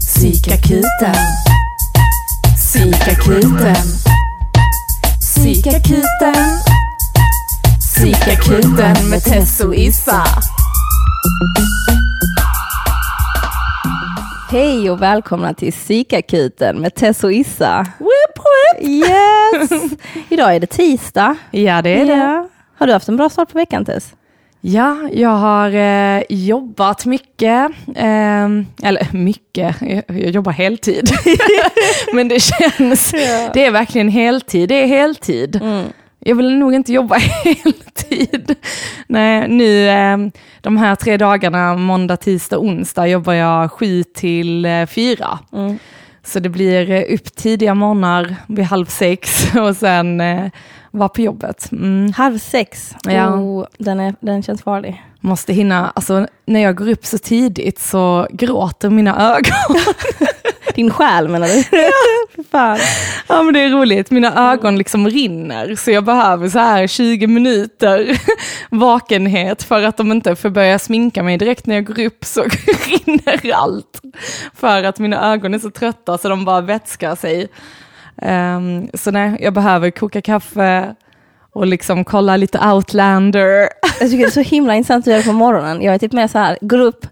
Psykakuten. Psykakuten. Psykakuten. Psykakuten med Tess och Issa. Hej och välkomna till Psykakuten med Tess och Issa. Whip, whip. Yes! Idag är det tisdag. Ja, det är det. Ja. Har du haft en bra start på veckan Tess? Ja, jag har eh, jobbat mycket. Eh, eller mycket, jag, jag jobbar heltid. Men det känns, det är verkligen heltid. Det är heltid. Mm. Jag vill nog inte jobba heltid. Nej, nu eh, de här tre dagarna, måndag, tisdag, onsdag, jobbar jag sju till eh, fyra. Mm. Så det blir eh, upp tidiga morgnar vid halv sex och sen eh, vara på jobbet. Mm. Halv sex. Ja. Oh, den, är, den känns farlig. Måste hinna, alltså när jag går upp så tidigt så gråter mina ögon. Din själ menar du? Fan. Ja men det är roligt, mina ögon liksom rinner så jag behöver så här 20 minuter vakenhet för att de inte får börja sminka mig direkt när jag går upp så rinner allt. För att mina ögon är så trötta så de bara vätskar sig. Ehm, så nej, jag behöver koka kaffe och liksom kolla lite outlander. Jag tycker det är så himla intressant att göra på morgonen. Jag är typ mer så här, går upp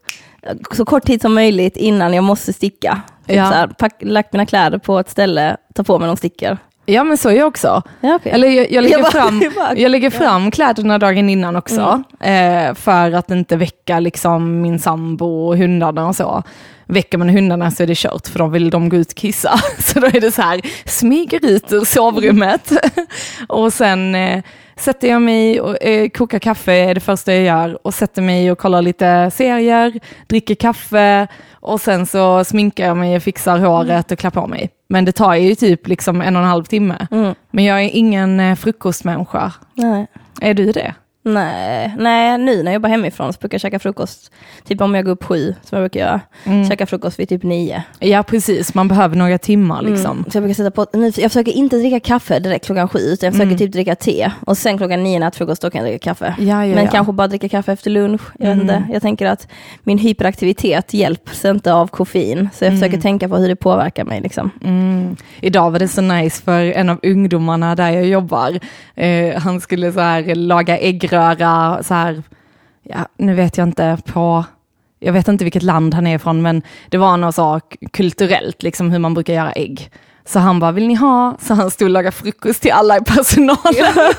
så kort tid som möjligt innan jag måste sticka. Typ Ja. så här, pack, lagt mina kläder på ett ställe, tar på mig de stickor. Ja men så är jag också. Ja, okej. Eller jag, jag lägger, Jag bara- fram, jag lägger fram kläderna dagen innan också. Eh, för att inte väcka liksom min sambo och hundarna och så. Väcker man hundarna så är det kört för då vill de gå ut och kissa. Så då är det så här, smyger ut ur sovrummet. och sen eh, sätter jag mig och eh, kokar kaffe är det första jag gör. Och sätter mig och kollar lite serier, dricker kaffe. Och sen så sminkar jag mig och fixar håret och klär på mig. Men det tar ju typ liksom en och en halv timme. Mm. Men jag är ingen eh, frukostmänniska. Nej. Är du det? Nej, nej, nu när jag jobbar hemifrån så brukar jag käka frukost, typ om jag går upp sju, som jag brukar göra, Mm. käka frukost vid typ nio. Ja, precis. Man behöver några timmar liksom. Mm. Så jag brukar sätta på, nu, jag försöker inte dricka kaffe direkt klockan sju, utan jag försöker Mm. typ dricka te. Och sen klockan nio när jag äter frukost, då kan jag dricka kaffe. Ja, ja, Men ja. kanske bara dricka kaffe efter lunch. Jag, vet Mm. inte. jag tänker att min hyperaktivitet hjälps inte av koffein. Så jag försöker tänka på hur det påverkar mig. Liksom. Mm. Idag var det så nice för en av ungdomarna där jag jobbar. Eh, han skulle så här laga äggröra, så här, ja, nu vet jag inte på, jag vet inte vilket land han är ifrån, men det var något så kulturellt, liksom hur man brukar göra ägg. Så han bara, vill ni ha? Så han stod och lagade frukost till alla i personalen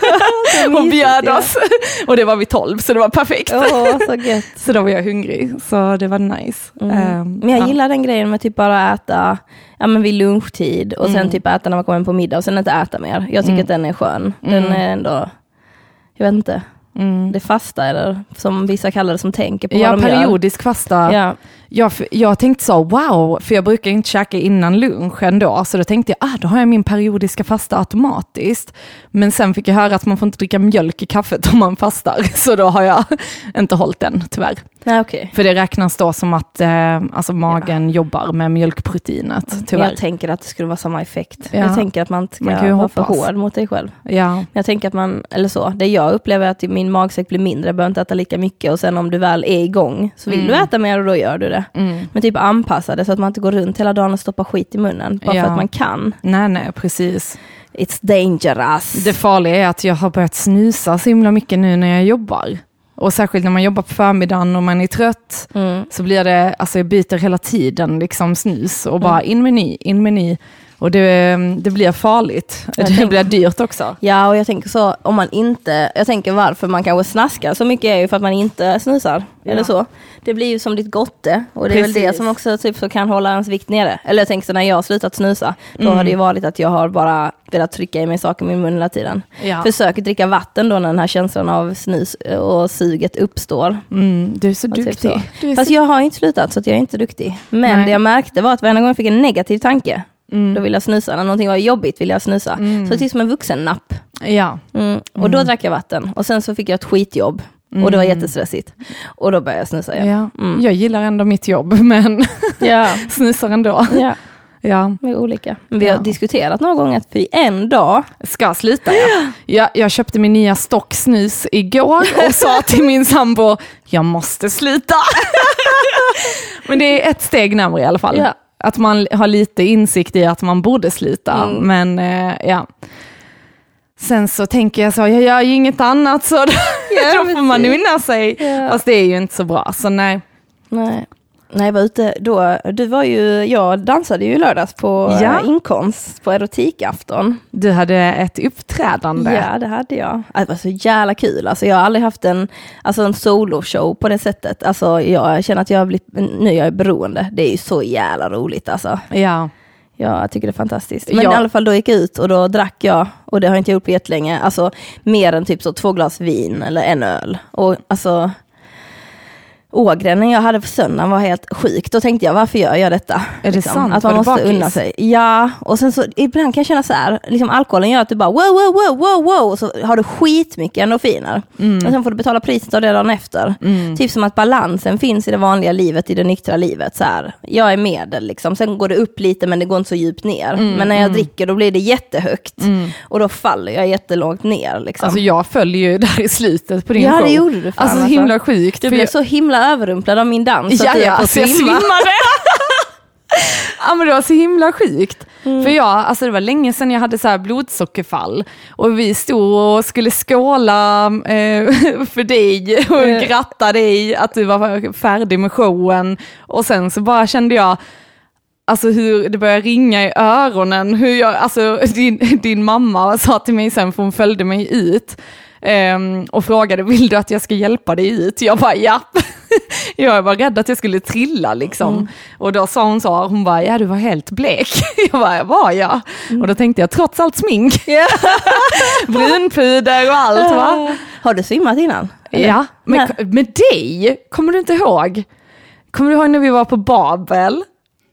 och bjöd ja. oss. Och det var vid tolv, så det var perfekt. Åh, så gött. Så då var jag hungrig, så det var nice. Mm. Ehm, Men jag ja. gillar den grejen med typ bara äta ja, men vid lunchtid och sen Mm. typ äta när man kommer hem på middag och sen inte äta mer. Jag tycker Mm. att den är skön. Den Mm. är ändå, jag vet inte, Mm. det fasta eller som vissa kallar det som tänker på Ja, vad de periodisk fasta. gör. Ja. Jag, jag tänkte så, wow, för jag brukar inte käka innan lunch ändå, så då tänkte jag, ah, då har jag min periodiska fasta automatiskt. Men sen fick jag höra att man får inte dricka mjölk i kaffet om man fastar, så då har jag inte hållit den tyvärr. Nej, okej. För det räknas då som att eh, alltså magen jobbar med mjölkproteinet, tyvärr. Jag tänker att det skulle vara samma effekt. Ja. Jag tänker att man inte ska Man vara för hård mot dig själv. Ja, Jag tänker att man, eller så, det jag upplever är att min magsäck blir mindre, jag behöver inte äta lika mycket och sen om du väl är igång så vill Mm. du äta mer och då gör du det. Mm. Men typ anpassa det så att man inte går runt hela dagen och stoppar skit i munnen. Bara Ja. för att man kan. nej, nej, precis. It's dangerous. Det farliga är att jag har börjat snusa så himla mycket nu när jag jobbar. Och särskilt när man jobbar på förmiddagen och man är trött, Mm. så blir det, alltså jag byter hela tiden liksom snus och bara Mm. in med ny, in med ny. Och det, det blir farligt. Jag det tänker- blir dyrt också. Ja, och jag tänker så, om man inte, jag tänker varför man kanske snaskar så mycket är ju för att man inte snusar. Ja. Eller så. Det blir ju som ditt gotte och det är väl det Precis. som också typ så kan hålla ens vikt nere. Eller jag tänker så när jag har slutat snusa, då Mm. har det ju varit att jag har bara velat trycka i mig saker i min mun hela tiden. Ja. Försöker dricka vatten då när den här känslan av snus och suget uppstår. Mm, du är så Ja, typ duktig. så. Du är Fast så... jag har inte slutat så att jag är inte duktig. Men Nej. det jag märkte var att varje gång jag fick en negativ tanke, Mm. då ville jag snusa. När någonting var jobbigt ville jag snusa. Mm. Så det är som en vuxennapp. Ja. Mm. Och då drack jag vatten. Och sen så fick jag ett skitjobb. Och det var jättestressigt. Och då började jag snusa igen. Ja. Mm. Jag gillar ändå mitt jobb, men Ja, snusar ändå. ja. Ja. Vi är olika. Men vi har Ja. diskuterat några gånger att vi en dag, Ska sluta ja. jag. Jag köpte min nya stock snus igår och sa till min sambo, jag måste sluta. Men det är ett steg närmare i alla fall. Ja. Att man har lite insikt i att man borde sluta. Mm. Men eh, ja. Sen så tänker jag så, jag gör ju inget annat så då, Ja, då får man unna sig. Ja. Fast det är ju inte så bra, så nej. Nej. Nej, jag var ute då. Du var ju, jag dansade ju lördags på Ja. eh, inkomst på erotikafton. Du hade ett uppträdande. Ja, det hade jag. Det var så jävla kul. Alltså, jag har aldrig haft en, alltså, en soloshow på det sättet. Alltså, jag känner att jag har blivit, nu är jag beroende. Det är ju så jävla roligt alltså. Ja. Jag tycker det är fantastiskt. Men Ja. i alla fall då gick jag ut och då drack jag, och det har jag inte gjort på jättelänge, alltså mer än typ så två glas vin eller en öl. Och alltså, ågren jag hade på söndagen var helt sjuk. Då tänkte jag, varför gör jag detta? Är det sant? Att Var man du måste unna sig. Ja, och sen så ibland kan jag känna så här, liksom alkoholen gör att du bara wow, wow, wow, wow, wow, och så har du skitmycket endorfiner. Mm. Och sen får du betala priset av det dagen efter. Typ som att balansen finns i det vanliga livet, i det nyktra livet. Så här, jag är medel, liksom. sen går det upp lite men det går inte så djupt ner. Mm, men när jag dricker då blir det jättehögt. Och då faller jag jättelångt ner. Liksom. Alltså jag följer ju där i slutet på din Ja, show. det gjorde du fan, Alltså så alltså. himla sjukt. du blev så himla överrumplad av min dans så att du ja, höll på att jag svimma. svimmade. ja men det var så himla sjukt. Mm. För jag, alltså det var länge sedan jag hade så här blodsockerfall och vi stod och skulle skåla eh, för dig och Eh. gratta dig att du var färdig med showen. Och sen så bara kände jag, Alltså hur det började ringa i öronen. Hur jag, alltså din, din mamma sa till mig sen, för hon följde mig ut ehm, och frågade, vill du att jag ska hjälpa dig ut? Jag bara, ja. jag var rädd att jag skulle trilla liksom. Och då sa hon så, hon bara, ja du var helt blek. Jag bara, var jag? Och då tänkte jag, trots allt smink, brunpuder och allt va? Har du svimmat innan? Eller? Ja, men med dig, kommer du inte ihåg? Kommer du ihåg när vi var på Babel?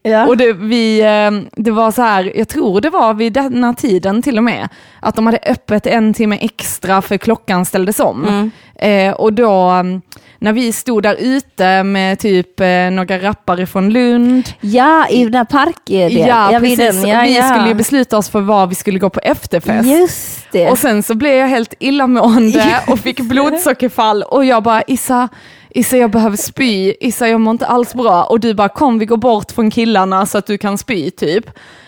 Ja. Och det, vi, eh, det var så här, jag tror det var vid denna tiden till och med, att de hade öppet en timme extra för klockan ställdes om. Eh, och då, mm, när vi stod där ute med typ eh, några rappare från Lund, ja, i den här parken. ja, vid precis, den, ja, vi ja. skulle ju besluta oss för var vi skulle gå på efterfest. Just det. Och sen så blev jag helt illamående och fick blodsockerfall och jag bara Issa, Issa jag behöver spy, Issa jag mår inte alls bra och du bara kom vi går bort från killarna så att du kan spy typ.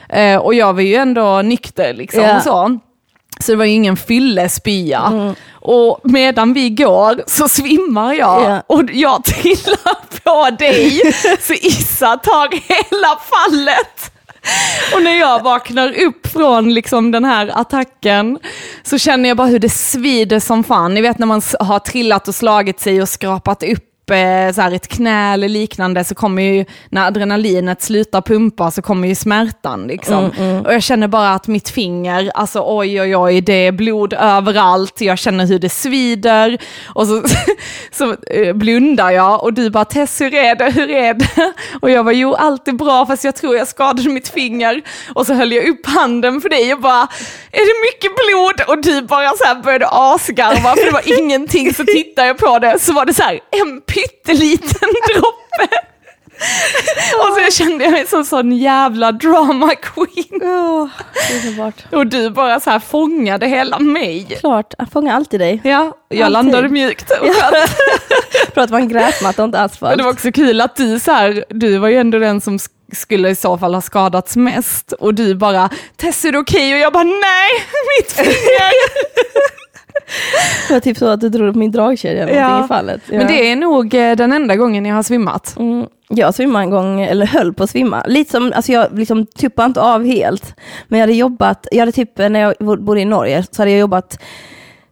Eh, och jag var ju ändå nykter liksom och så. Så det var ju ingen fyllespya. Och medan vi går så svimmar jag Ja. och jag trillar på dig så Issa tar hela fallet. Och när jag vaknar upp från liksom den här attacken så känner jag bara hur det svider som fan. Ni vet när man har trillat och slagit sig och skrapat upp så här ett knä eller liknande så kommer ju, när adrenalinet slutar pumpa så kommer ju smärtan liksom. Och jag känner bara att mitt finger, alltså oj oj oj, det är blod överallt, jag känner hur det svider. Och så, så eh, blundar jag och du bara Tess hur är det, hur är det? Och jag bara jo allt är bra fast jag tror jag skadade mitt finger. Och så höll jag upp handen för dig och bara är det mycket blod? Och du bara så här började asgarva för det var ingenting. Så tittade jag på det så var det så här en pytteliten droppe. Och så kände jag mig som sån jävla drama queen. Underbart. Och du bara så här fångade hela mig. Klart, jag fångar alltid dig. Ja, jag Alltid. landade mjukt. och skönt. För att vara en gräsmatta och inte asfalt. det var också kul att du så här, du var ju ändå den som sk- skulle i så fall ha skadats mest. Och du bara, Tess är det okej? Och jag bara, nej, mitt finger. Det var typ så att du drog upp min dragkedja eller Ja. i fallet. Ja. Men det är nog eh, den enda gången jag har svimmat. Mm, jag svimmade en gång, eller höll på att svimma. Lite som, alltså jag liksom tuppade inte av helt. Men jag hade jobbat, jag hade typ, när jag bodde i Norge, så hade jag jobbat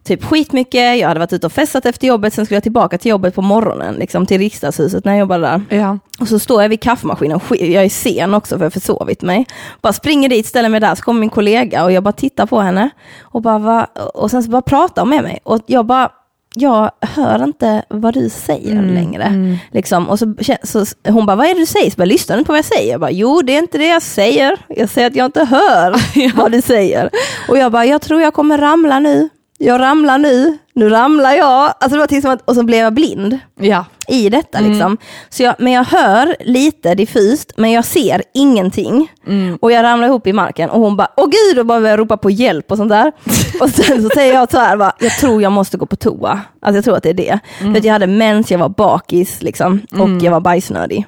typ skitmycket, jag hade varit ute och festat efter jobbet, sen skulle jag tillbaka till jobbet på morgonen, liksom till riksdagshuset när jag jobbade där. Ja. Och så står jag vid kaffemaskinen, sk- jag är sen också för jag har försovit mig. Bara springer dit, ställer mig där, så kommer min kollega och jag bara tittar på henne. Och, bara, va? och sen så bara pratar hon med mig. Och jag bara, jag hör inte vad du säger längre. Liksom. Och så, så, hon bara, vad är det du säger? Så bara, lyssnar du inte på vad jag säger? Jag bara, jo det är inte det jag säger. Jag säger att jag inte hör vad du säger. Och jag bara, jag tror jag kommer ramla nu. Jag ramlar nu, nu ramlar jag. Alltså det var till som att, och så blev jag blind. Ja i detta. Liksom. Så jag, men jag hör lite diffust, men jag ser ingenting. Och jag ramlar ihop i marken och hon bara, åh gud, och bara börjar ropa på hjälp och sånt där. och sen så säger jag så här, bara, jag tror jag måste gå på toa. Alltså jag tror att det är det. För att jag hade mens, jag var bakis liksom, och jag var bajsnödig.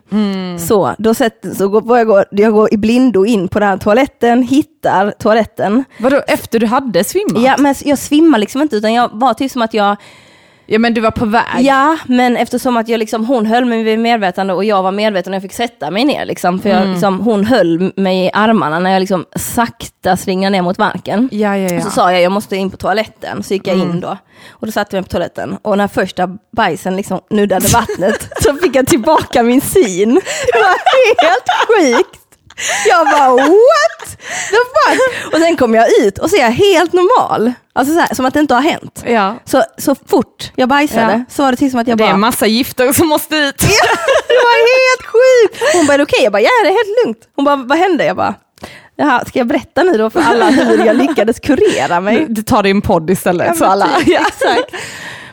Så då sett, så går, jag, går, jag går i blindo in på den här toaletten, hittar toaletten. Vadå, efter du hade svimmat? Ja, men jag svimmar liksom inte, utan jag var typ som att jag Ja, men du var på väg. Ja, men eftersom att jag liksom, hon höll mig vid medvetande och jag var medveten och jag fick sätta mig ner. Liksom, för jag, liksom, hon höll mig i armarna när jag liksom sakta slingade ner mot marken. Ja, ja, ja. Så sa jag, jag måste in på toaletten. Så gick jag in då. Och då satte jag mig på toaletten. Och när första bajsen liksom nuddade vattnet så fick jag tillbaka min syn. Det var helt sjukt. Jag bara what the fuck? Och sen kom jag ut och så är jag helt normal. Alltså så här, som att det inte har hänt. ja. Så, så fort jag bajsade Ja. så var det till som att jag Det är bara... massa gifter som måste ut. det var helt sjukt! Hon bara, är det okej? Jag bara, ja det är helt lugnt. Hon bara, vad hände? Jag bara, Jaha, ska jag berätta nu då för alla hur jag lyckades kurera mig? Du tar din podd istället. Ja, så alla. typ, Exakt.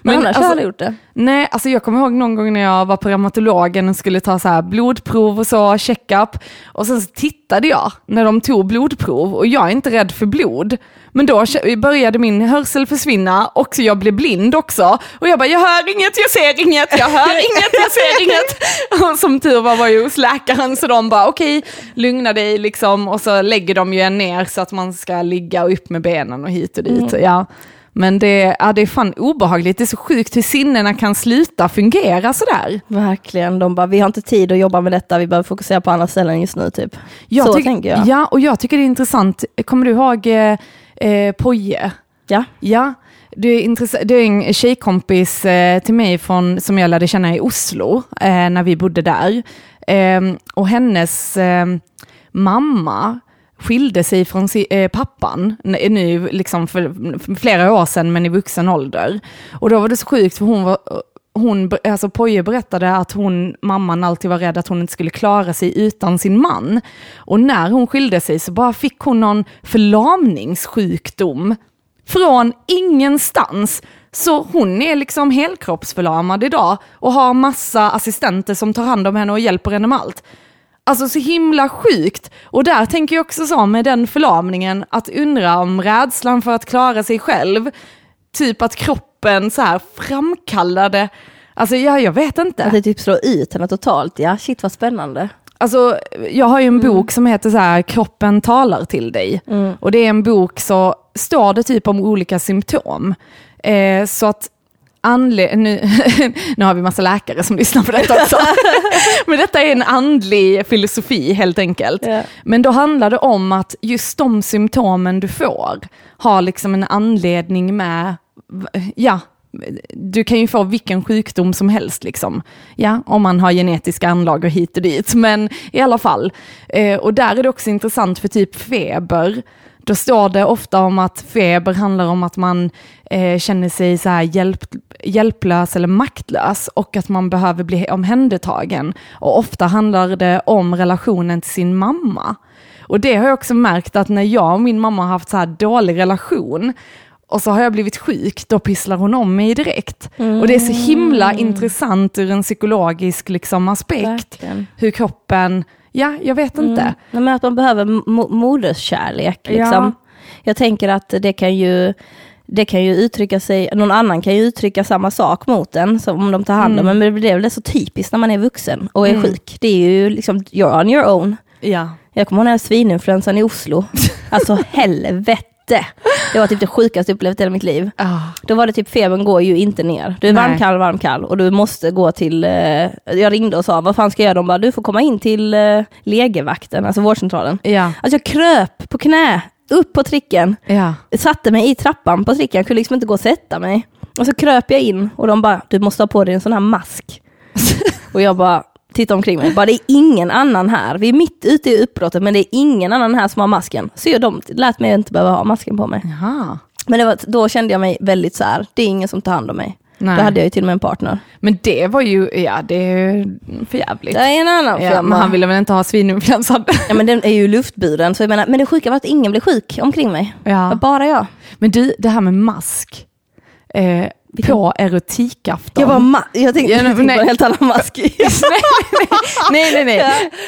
Men, annars alltså- har jag aldrig gjort det. Nej, alltså jag kommer ihåg någon gång när jag var på reumatologen och skulle ta så här blodprov och så, checkup. Och sen så tittade jag när de tog blodprov och jag är inte rädd för blod. Men då började min hörsel försvinna och så jag blev blind också. Och jag bara, jag hör inget, jag ser inget, jag hör inget, jag ser inget. Och som tur var var jag hos läkaren så de bara, okej, lugna dig liksom. Och så lägger de ju en ner så att man ska ligga upp med benen och hit och dit. Ja. Men det, ja, det är fan obehagligt, det är så sjukt hur sinnena kan sluta fungera sådär. Verkligen, de bara, vi har inte tid att jobba med detta, vi behöver fokusera på andra ställen just nu typ. Jag så tänker jag. Ja, och jag tycker det är intressant, kommer du ihåg eh, eh, Poje? Ja. Ja, det är, det är en tjejkompis eh, till mig från, som jag lärde känna i Oslo eh, när vi bodde där. Eh, och hennes eh, mamma skilde sig från si, eh, pappan, nu liksom för, för flera år sedan men i vuxen ålder. Och då var det så sjukt för hon var hon, alltså Poje berättade att hon, mamman alltid var rädd att hon inte skulle klara sig utan sin man. Och när hon skilde sig så bara fick hon någon förlamningssjukdom från ingenstans. Så hon är liksom helkroppsförlamad idag och har massa assistenter som tar hand om henne och hjälper henne med allt. Alltså så himla sjukt. Och där tänker jag också så med den förlamningen, att undra om rädslan för att klara sig själv, typ att kroppen så här framkallade, alltså ja, jag vet inte. Att det typ slår ut henne totalt, ja shit vad spännande. Alltså, jag har ju en bok som heter så här, Kroppen talar till dig. Och det är en bok så står det typ om olika symptom. Eh, så att anle- nu, nu har vi massa läkare som lyssnar på detta också. Men detta är en andlig filosofi helt enkelt. Ja. Men då handlar det om att just de symptomen du får har liksom en anledning med, ja, du kan ju få vilken sjukdom som helst liksom. Ja, om man har genetiska anlag och hit och dit. Men i alla fall. Eh, och där är det också intressant för typ feber. Då står det ofta om att feber handlar om att man eh, känner sig så här hjälp, hjälplös eller maktlös och att man behöver bli omhändertagen. Och ofta handlar det om relationen till sin mamma. Och det har jag också märkt att när jag och min mamma har haft så här dålig relation och så har jag blivit sjuk, då pisslar hon om mig direkt. Och det är så himla intressant ur en psykologisk liksom, aspekt. Verkligen. Hur kroppen, ja, jag vet inte. Nej, men att man behöver mo- moderskärlek. Liksom. Ja. Jag tänker att det kan ju det kan ju uttrycka sig, någon annan kan ju uttrycka samma sak mot en, som om de tar hand om en, men det är väl det så typiskt när man är vuxen och är sjuk. Det är ju liksom, you're on your own. Ja. Jag kommer ihåg den här svininfluensan i Oslo. Alltså helvete. Det var typ det sjukaste jag upplevt i hela mitt liv. Ah. Då var det typ, febern går ju inte ner. Du är varm, kall, varm, kall och du måste gå till, eh, jag ringde och sa, vad fan ska jag göra? De bara, du får komma in till eh, legevakten, alltså vårdcentralen. Ja. Alltså jag kröp på knä, upp på tricken, Ja. satte mig i trappan på tricken, kunde liksom inte gå och sätta mig. Och så kröp jag in och de bara, du måste ha på dig en sån här mask. och jag bara, tittade omkring mig, bara det är ingen annan här. Vi är mitt ute i uppbrottet men det är ingen annan här som har masken. Så jag de lät mig inte behöva ha masken på mig. Jaha. Men var, då kände jag mig väldigt så här, det är ingen som tar hand om mig. Nej. Då hade jag ju till och med en partner. Men det var ju, ja det är ju för jävligt. Det är en annan Ja, men han ville väl inte ha svininfluensan? Ja men den är ju luftburen, så jag menar, men det sjuka var att ingen blev sjuk omkring mig. Ja. bara jag. Men du, det här med mask. Eh, på erotikafton. Jag, var ma- jag tänkte, Ja, jag nej, tänkte nej. på en helt annan mask. nej, nej, nej.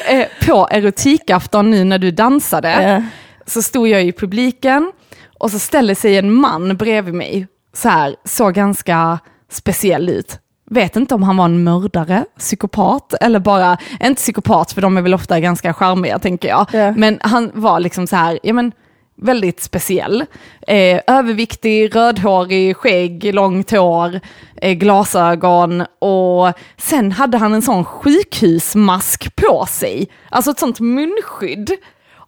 nej. Eh, på erotikafton nu när du dansade, Ja. så stod jag i publiken och så ställer sig en man bredvid mig, så här, såg ganska speciell ut. Vet inte om han var en mördare, psykopat eller bara, inte psykopat för de är väl ofta ganska charmiga tänker jag. Ja. Men han var liksom så här, ja men väldigt speciell. Eh, överviktig, rödhårig, skägg, långt hår, eh, glasögon och sen hade han en sån sjukhusmask på sig. Alltså ett sånt munskydd.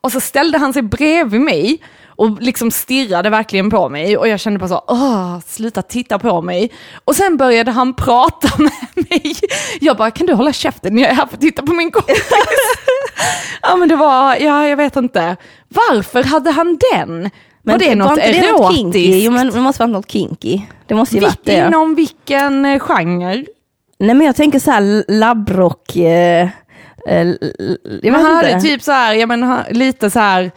Och så ställde han sig bredvid mig och liksom stirrade verkligen på mig och jag kände bara så, åh, sluta titta på mig. Och sen började han prata med mig. Jag bara, kan du hålla käften, jag är här för att titta på min kompis. ja men det var, ja jag vet inte. Varför hade han den? var det något det något kinky? erotiskt? Jo men det måste vara något kinky. Det måste ju varit Vilk, det. inom vilken eh, genre? Nej men jag tänker så här labbrock, eh, eh, jag Men vet han hade inte. typ så här, ja men han- lite så här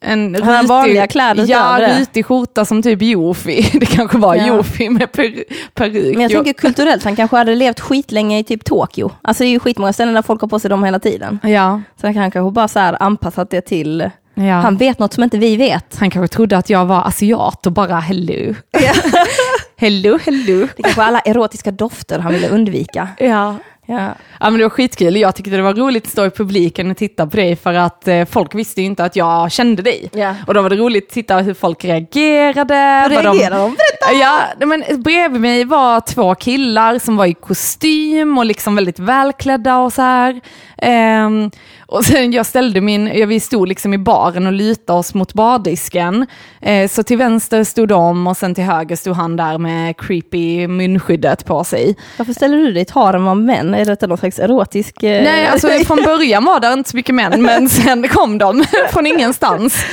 en Han hade vanliga kläder Ja, rutig skjorta som typ Jofi. Det kanske var Ja. Jofi med per, peruk. Men jag tänker kulturellt, han kanske hade levt skitlänge i typ Tokyo. Alltså det är ju skitmånga ställen där folk har på sig dem hela tiden. Ja, Så han kanske bara så här anpassat det till, ja. han Han, vet något som inte vi vet. kanske trodde att jag var asiat och bara hello. hello, hello. Det kanske var alla erotiska dofter han ville undvika. Ja. Ja. Ja men det var skitkul, jag tyckte det var roligt att stå i publiken och titta på dig för att eh, folk visste ju inte att jag kände dig. Ja. Och då var det roligt att titta hur folk reagerade. Hur reagerade de? Berätta! Ja, men bredvid mig var två killar som var i kostym och liksom väldigt välklädda och så här. Ehm, och sen jag ställde min, vi stod liksom i baren och lutade oss mot bardisken. Eh, så till vänster stod de och sen till höger stod han där med creepy munskyddet på sig. Varför ställer du dig i harem av män? Är detta någon slags erotisk... eh, Nej, alltså från början var det inte så mycket män, men sen kom de från ingenstans.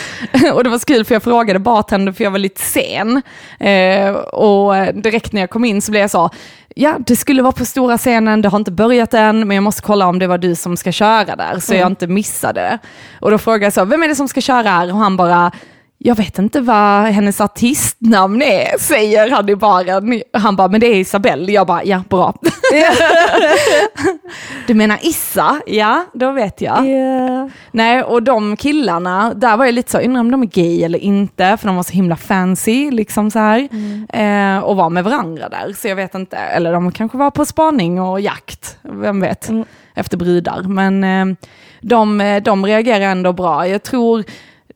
Och det var så kul för jag frågade bartender för jag var lite sen. Eh, och direkt när jag kom in så blev jag så, ja det skulle vara på stora scenen, det har inte börjat än, men jag måste kolla om det var du som ska köra där, så jag inte missade det. Och då frågade jag så, vem är det som ska köra här? Och han bara, jag vet inte vad hennes artistnamn är, säger han i baren. Han bara, men det är Isabelle. Jag bara, ja bra. du menar Issa? Ja, då vet jag. Ja. Nej, och de killarna, där var jag lite så, undrar om de är gay eller inte, för de var så himla fancy, liksom så här. Eh, och var med varandra där, så jag vet inte. Eller de kanske var på spaning och jakt, vem vet, efter brudar. Men eh, de, de reagerar ändå bra. Jag tror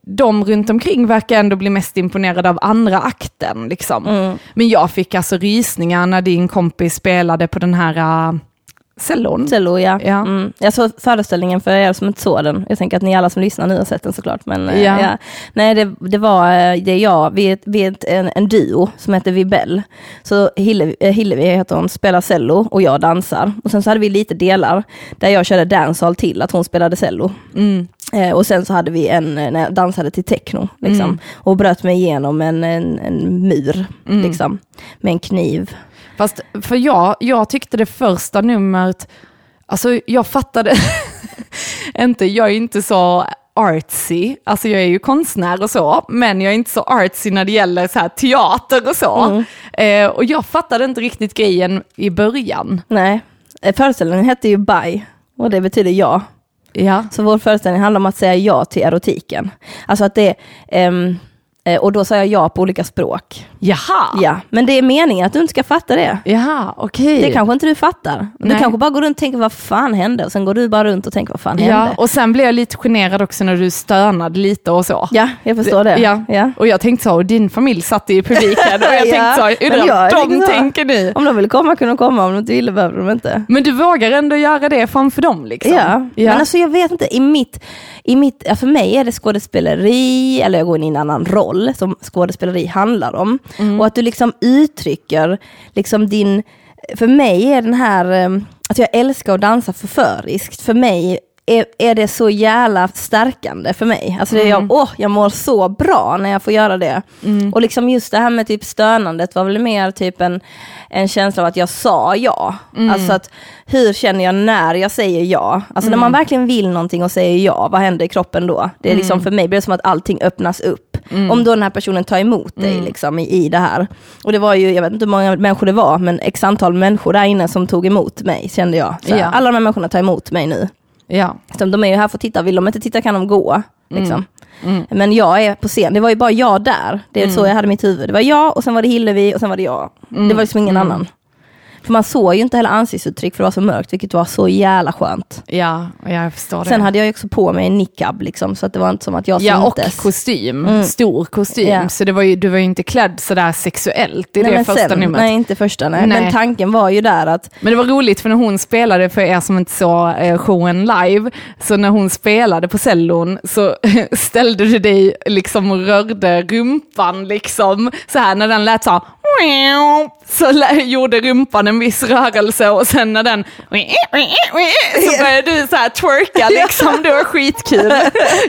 de runt omkring verkar ändå bli mest imponerade av andra akten. Liksom. Men jag fick alltså rysningar när din kompis spelade på den här uh, cellon. Cello, ja. Ja. Mm. Jag såg föreställningen för er som inte såg den. Jag tänker att ni alla som lyssnar nu har sett den såklart. Men, eh, Ja. ja. Nej, det, det var eh, det är jag, vi är, vi är en, en duo som heter Vibell. Så Hillevi, eh, Hillevi heter hon, spelar cello och jag dansar. Och sen så hade vi lite delar där jag körde dancehall till att hon spelade cello. Mm. Eh, och sen så hade vi en, när jag dansade till techno, liksom. Mm. Och bröt mig igenom en, en, en mur, Mm. liksom. Med en kniv. Fast för jag, jag tyckte det första numret, alltså jag fattade inte, jag är inte så artsy, alltså jag är ju konstnär och så, men jag är inte så artsy när det gäller så här teater och så. Eh, och jag fattade inte riktigt grejen i början. Nej, eh, föreställningen hette ju Bye. Och det betyder ja. Ja. Så vår föreställning handlar om att säga ja till erotiken. Alltså att det, eh, och då sa jag ja på olika språk. Jaha, Ja, men det är meningen att du inte ska fatta det. Jaha okej. Det kanske inte du fattar. Du Nej. kanske bara går runt och tänker vad fan hände? Och sen går du bara runt och tänker vad fan Ja, hände? och sen blev jag lite generad också när du stönade lite och så. Ja, jag förstår det. Ja. Ja. Och jag tänkte så, och din familj satt i publiken och jag Ja, tänkte så, undrar vad de tänkte så. tänker nu. Om de vill komma kunde de komma, om de inte ville behöver de inte. Men du vågar ändå göra det framför dem liksom? Ja, men alltså jag vet inte, i mitt, i mitt, ja, för mig är det skådespeleri, eller jag går in i en annan roll som skådespeleri handlar om. Och att du liksom uttrycker liksom din, för mig är den här, eh, att jag älskar att dansa förföriskt, för mig är, är det så jävla stärkande för mig. Alltså det är jag, åh, jag mår så bra när jag får göra det. Och liksom just det här med typ stönandet var väl mer typ en, en känsla av att jag sa ja. Alltså att hur känner jag när jag säger ja? Alltså när man verkligen vill någonting och säger ja, vad händer i kroppen då? Det är liksom för mig blir det som att allting öppnas upp. Om då den här personen tar emot dig liksom, i, i det här. Och det var ju, jag vet inte hur många människor det var, men x antal människor där inne som tog emot mig, kände jag. Så här, Ja. Alla de här människorna tar emot mig nu. Ja. Så de är ju här för att titta, vill de inte titta kan de gå. Liksom. Men jag är på scen, det var ju bara jag där. Det är så jag hade mitt huvud. Det var jag och sen var det Hillevi och sen var det jag. Det var liksom ingen annan. För man såg ju inte heller ansiktsuttryck för det var så mörkt, vilket var så jävla skönt. Ja, jag förstår det. Sen hade jag ju också på mig en niqab, liksom, så att det var inte som att jag Ja, och syntes. kostym. Stor kostym. Ja. Så det var ju, du var ju inte klädd sådär sexuellt i nej, det första sen, numret. nej, inte första. Nej. Nej. Men tanken var ju där att, Men det var roligt för när hon spelade, för er som inte såg eh, showen live, så när hon spelade på cellon så ställde du dig liksom och rörde rumpan liksom, så här när den lät så här, så gjorde rumpan en viss rörelse och sen när den så började du så här twerka liksom, det var skitkul.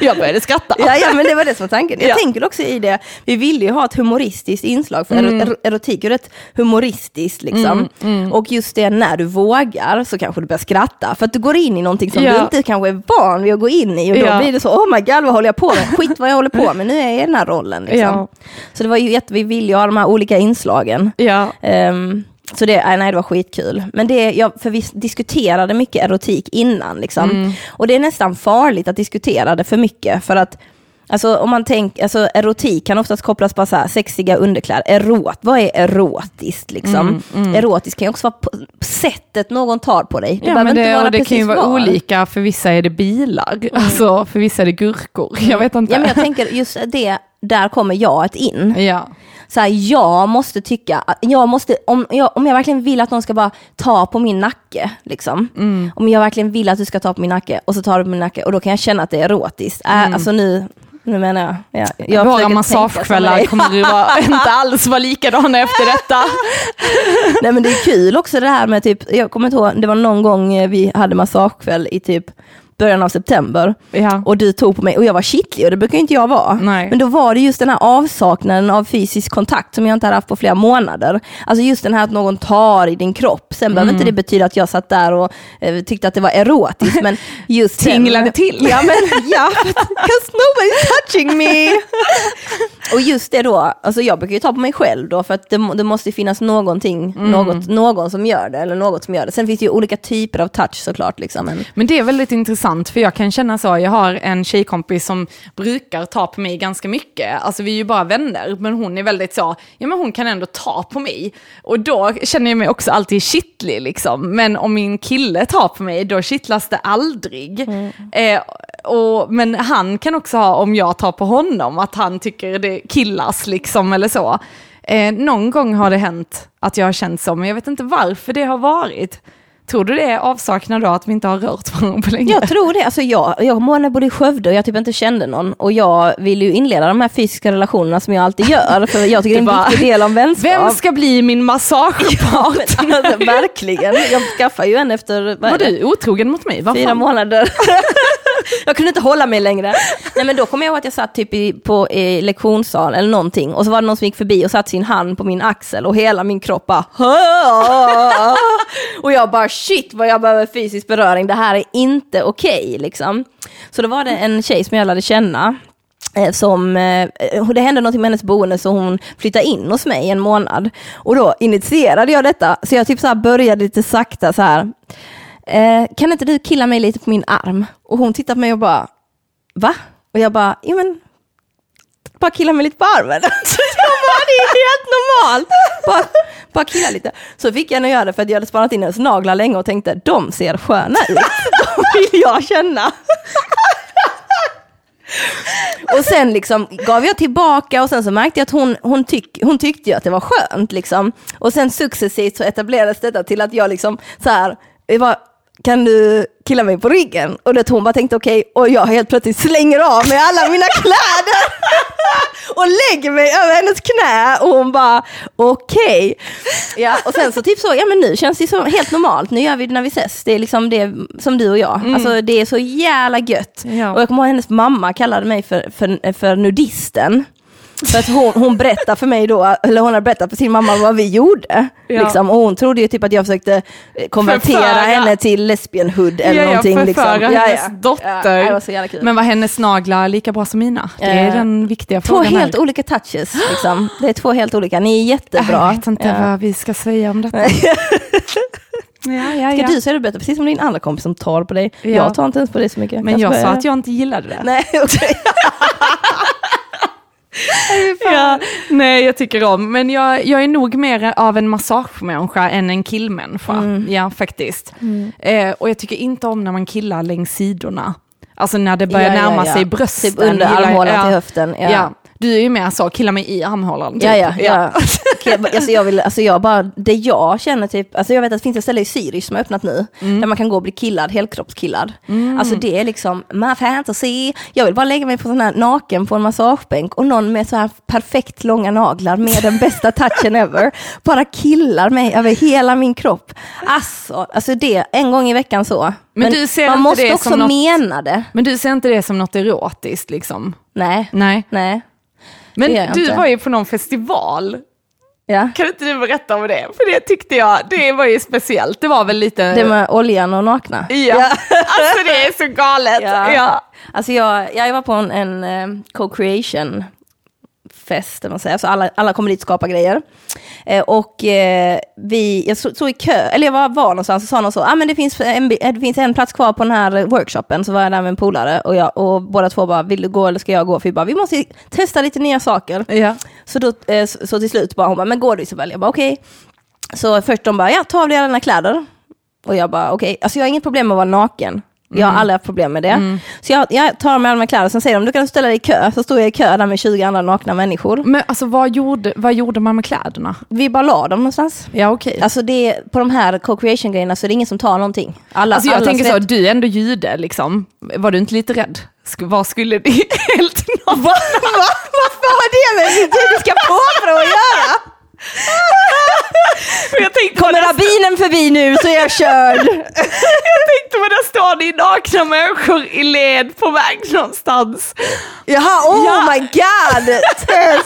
Jag började skratta. ja, ja men det var det som var tanken. Jag Ja. tänker också i det, vi ville ju ha ett humoristiskt inslag, för Mm. ero- erotik är rätt humoristiskt liksom. Och just det, när du vågar så kanske du börjar skratta, för att du går in i någonting som Ja. du inte kanske är van vid att gå in i, och då Ja. blir det så, oh my god vad håller jag på med? Skit vad jag håller på med, nu är jag i den här rollen. Liksom. Så det var ju jätte, vi ville ju ha de här olika inslagen. Ja. Ehm, så det, nej, nej, det var skitkul. Men det, jag, för vi diskuterade mycket erotik innan. Liksom. Mm. Och det är nästan farligt att diskutera det för mycket. För att alltså, om man tänker, alltså, erotik kan oftast kopplas på så här, sexiga underkläder. Erot, vad är erotiskt? Liksom? Mm, Erotiskt kan ju också vara sättet någon tar på dig. Det Ja, men det, och det kan ju vara var. olika, för vissa är det bilar, alltså för vissa är det gurkor. Jag vet inte. Ja, men jag tänker just det, där kommer jaget in. ja. Så här, jag måste tycka, jag måste, om, jag, om jag verkligen vill att någon ska bara ta på min nacke, liksom. Mm. om jag verkligen vill att du ska ta på min nacke och så tar du på min nacke och då kan jag känna att det är erotiskt. Äh, alltså nu, nu menar jag, ja, jag Mm. Våra massagekvällar kommer ju vara, inte alls vara likadana efter detta. Nej men det är kul också det här med typ, jag kommer inte ihåg, det var någon gång vi hade massagekväll i typ början av september. Ja. Och du tog på mig och jag var kittlig och det brukar inte jag vara. Nej. Men då var det just den här avsaknaden av fysisk kontakt som jag inte hade haft på flera månader. Alltså just den här att någon tar i din kropp. Sen behöver inte det betyda att jag satt där och eh, tyckte att det var erotiskt. Men just Tinglade den, till. Ja, men ja, cause nobody's touching me. och just det då, alltså jag brukar ju ta på mig själv då för att det, det måste finnas någonting, något, någon som gör det eller något som gör det. Sen finns det ju olika typer av touch såklart. Liksom. Men, Men det är väldigt intressant, för jag kan känna så, jag har en tjejkompis som brukar ta på mig ganska mycket, alltså vi är ju bara vänner, men hon är väldigt så, ja men hon kan ändå ta på mig. Och då känner jag mig också alltid kittlig liksom, men om min kille tar på mig, då kittlas det aldrig. Eh, och, men han kan också ha, om jag tar på honom, att han tycker det killas liksom eller så. Eh, någon gång har det hänt att jag har känt så, men jag vet inte varför det har varit. Tror du det är avsaknad då att vi inte har rört varandra på länge? Jag tror det. Alltså jag, jag Moa bodde i Skövde och jag typ inte kände någon. Och jag vill ju inleda de här fysiska relationerna som jag alltid gör. För jag tycker det är en bara, viktig del av vänskap. Vem ska bli min massagepart? alltså, verkligen. Jag skaffade ju en efter Var du otrogen mot mig? Vad fyra månader. jag kunde inte hålla mig längre. Nej men då kommer jag ihåg att jag satt typ i, på i lektionssal eller någonting och så var det någon som gick förbi och satte sin hand på min axel och hela min kropp bara Och jag bara shit vad jag behöver fysisk beröring, det här är inte okej liksom. Så då var det en tjej som jag lärde känna eh, som, eh, det hände någonting med hennes boende så hon flyttade in hos mig en månad. Och då initierade jag detta, så jag typ så här började lite sakta så här. Eh, kan inte du killa mig lite på min arm? Och hon tittade på mig och bara, va? Och jag bara, ja men, bara killa mig lite på armen. Så jag bara, det är helt normalt. Bara, bara killa lite. Så fick jag henne att göra det för att jag hade spanat in hennes naglar länge och tänkte, de ser sköna ut. De vill jag känna. Och sen liksom gav jag tillbaka och sen så märkte jag att hon, hon, tyck, hon tyckte ju att det var skönt. Liksom. Och sen successivt så etablerades detta till att jag liksom så här, jag var kan du killa mig på ryggen? Och det hon bara tänkte okej, och jag helt plötsligt slänger av mig alla mina kläder och lägger mig över hennes knä och hon bara okej. Ja, och sen så typ så, ja men nu känns det så helt normalt, nu gör vi det när vi ses. Det är liksom det som du och jag, alltså det är så jävla gött. Ja. Och jag kommer ihåg hennes mamma kallade mig för, för, för nudisten. För att hon, hon berättade för mig då, eller hon har berättat för sin mamma vad vi gjorde. Ja. Liksom, och hon trodde ju typ att jag försökte konvertera Förföra. henne till lesbianhood eller ja, någonting. Jag liksom. förföra Ja, hennes ja. dotter. Ja. Men var hennes naglar lika bra som mina? Det är Eh, den viktiga Två frågan. helt här. olika touches. Liksom. Det är två helt olika, ni är jättebra. Jag vet inte Ja. vad vi ska säga om detta. ja, ja, Ska ja. du säga det bättre, precis som din andra kompis som tar på dig. Ja. Jag tar inte ens på dig så mycket. Men jag Kanske- sa att jag inte gillade det. Nej, okej. Ja, nej, jag tycker om, men jag, jag är nog mer av en massagemänniska än en killmänniska. Mm. Ja, faktiskt. Eh, och jag tycker inte om när man killar längs sidorna. Alltså när det börjar Ja, närma ja. sig brösten. Typ under armhålan till höften. Ja. Du är ju mer så, killar mig i armhålan. Typ. Ja, ja, ja. Okej, alltså jag vill, alltså jag bara, det jag känner typ, alltså jag vet att det finns ett ställe i Zürich som har öppnat nu, Mm. där man kan gå och bli killad, helkroppskillad. Alltså det är liksom, my fantasy. Jag vill bara lägga mig på sån här naken på en massagebänk och någon med så här perfekt långa naglar med den bästa touchen ever, bara killar mig över hela min kropp. Alltså, alltså det, en gång i veckan så. Men ser man måste också något- mena det. Men du ser inte det som något erotiskt liksom? Nej, Nej. nej. Men du inte. var ju på någon festival. Ja. Kan inte du berätta om det? För det tyckte jag, det var ju speciellt. Det var väl lite... Det med oljan och nakna. Ja, alltså det är så galet. Ja. Ja. Alltså jag, jag var på en, en eh, co-creation fest, man säger. Alltså alla, alla kommer dit och skapar grejer. Eh, och eh, vi, jag stod, i kö, eller jag var, var någonstans och sa någon så, ah, men det finns, en, eh, det finns en plats kvar på den här workshopen, så var jag där med en polare och, jag, och båda två bara, vill du gå eller ska jag gå? För vi bara, vi måste testa lite nya saker. Ja. Så, då, eh, så, så till slut bara, hon bara, men går du Isabel? Jag bara, okej. Så först de bara, ja ta av dig alla dina kläder. Och jag bara, okej, alltså jag har inget problem med att vara naken. Jag har aldrig haft problem med det. Så jag, jag tar mig alla mina kläder, sen säger de, du kan ställa dig i kö. Så står jag i kö där med 20 andra nakna människor. Men alltså vad gjorde, vad gjorde man med kläderna? Vi bara la dem någonstans. Ja okej. Alltså det, på de här co-creation grejerna så är det ingen som tar någonting. Alla, Alltså jag alla tänker så, vet- du är ändå jude liksom. Var du inte lite rädd? Sk- vad skulle det helt? Va? Vad har det med judiska påbrå att göra? Kommer rabbinen förbi nu så är jag körd. jag tänkte vad där står ni nakna människor i led på väg någonstans. Jaha, oh Ja. my god! Tess!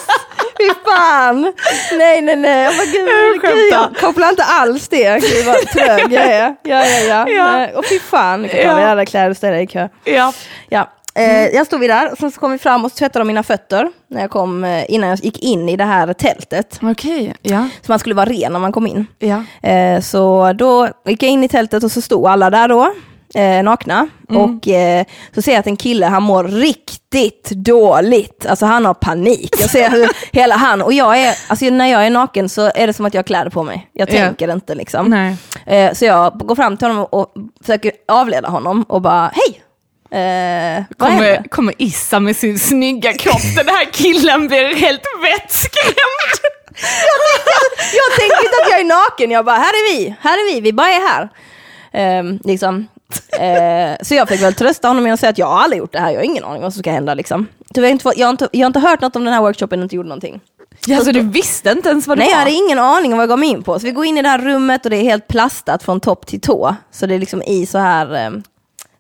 Fy fan! Nej, nej, nej. Bara, gud, Jag gud, jag kopplar inte alls det. Gud vad trög jag är. Ja, ja, ja. Ja. Och fy fan, nu kan Ja. jag ja. alla kläder och ställa i kö. Ja. Ja. Eh, jag stod vid där, och sen så kom vi fram och så tvättade de mina fötter när jag kom, eh, innan jag gick in i det här tältet. Okej, ja. Så man skulle vara ren när man kom in. ja. Eh, så då gick jag in i tältet och så stod alla där då, eh, nakna. Och eh, så ser jag att en kille, han mår riktigt dåligt. Alltså han har panik. Jag ser hur hela han, och jag är, alltså när jag är naken så är det som att jag har kläder på mig. Jag Ja. tänker inte liksom. Nej. Eh, så jag går fram till honom och försöker avleda honom och bara, hej! Eh? Kommer, kommer Issa med sin snygga kropp, den här killen blir helt vettskrämd. jag tänker inte att jag är naken, jag bara, här är vi, här är vi, vi bara är här. Ehm, liksom. Eh, så jag fick väl trösta honom med att säga att jag har aldrig gjort det här, jag har ingen aning vad som ska hända. Liksom. Så jag, har inte, jag, har inte, jag har inte hört något om den här workshopen och inte gjort någonting. Ja, så du visste inte ens vad det Nej, jag var? hade ingen aning om vad jag gav mig in på. Så vi går in i det här rummet och det är helt plastat från topp till tå. Så det är liksom i så här eh,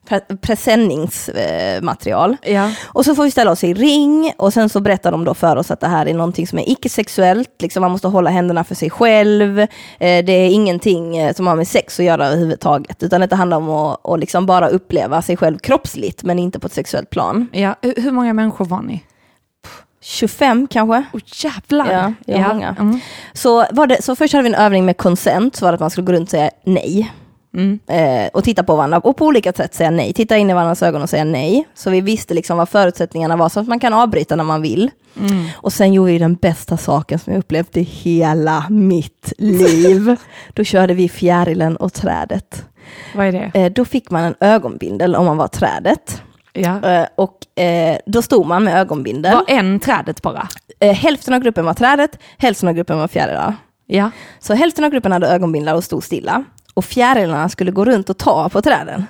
pre- presenningsmaterial. Ja. Och så får vi ställa oss i ring och sen så berättar de då för oss att det här är någonting som är icke-sexuellt, liksom man måste hålla händerna för sig själv, eh, det är ingenting eh, som har med sex att göra överhuvudtaget, utan det handlar om att, att liksom bara uppleva sig själv kroppsligt, men inte på ett sexuellt plan. Ja, hur många människor var ni? 25 kanske? Oh, jävlar! Ja, har många. Mm. Så, var det, så först hade vi en övning med consent, så var det att man skulle gå runt och säga nej. Mm. Eh, och titta på varandra och på olika sätt säga nej. Titta in i varandras ögon och säga nej. Så vi visste liksom vad förutsättningarna var så att man kan avbryta när man vill. Mm. Och sen gjorde vi den bästa saken som jag upplevt i hela mitt liv. Då körde vi fjärilen och trädet. Vad är det? Eh, då fick man en ögonbindel om man var trädet. Ja. Eh, och eh, då stod man med ögonbindel. Var en trädet bara? Eh, hälften av gruppen var trädet, hälften av gruppen var fjärilar. Ja. Så hälften av gruppen hade ögonbindlar och stod stilla. Och fjärilarna skulle gå runt och ta på träden.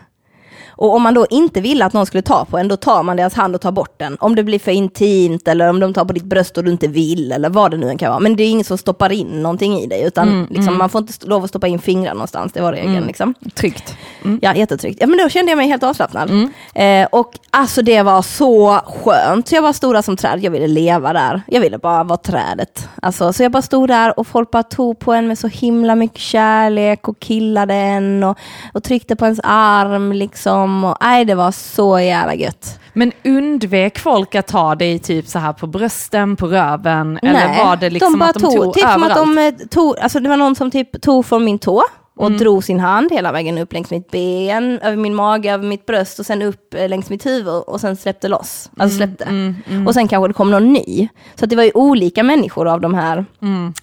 Och om man då inte ville att någon skulle ta på en, då tar man deras hand och tar bort den. Om det blir för intimt eller om de tar på ditt bröst och du inte vill eller vad det nu än kan vara. Men det är ingen som stoppar in någonting i dig, utan Mm, liksom, man får inte lov att stoppa in fingrar någonstans, det var regeln. Liksom. Tryggt. Ja, jättetryggt. Ja, men då kände jag mig helt avslappnad. Eh, och alltså det var så skönt. Så jag stod där som träd, jag ville leva där. Jag ville bara vara trädet. Alltså, så jag bara stod där och folk bara tog på en med så himla mycket kärlek och killade en och, och tryckte på ens arm liksom. Och, nej, det var så jävla gött. Men undvek folk att ta dig typ så här på brösten, på röven? eller var det liksom de bara att de tog, typ som överallt? att de eh, tog, alltså det var någon som typ tog från min tå och Mm. drog sin hand hela vägen upp längs mitt ben, över min mage, över mitt bröst och sen upp eh, längs mitt huvud och sen släppte loss. Mm, Alltså släppte. Och sen kanske det kom någon ny. Så att det var ju olika människor av de här,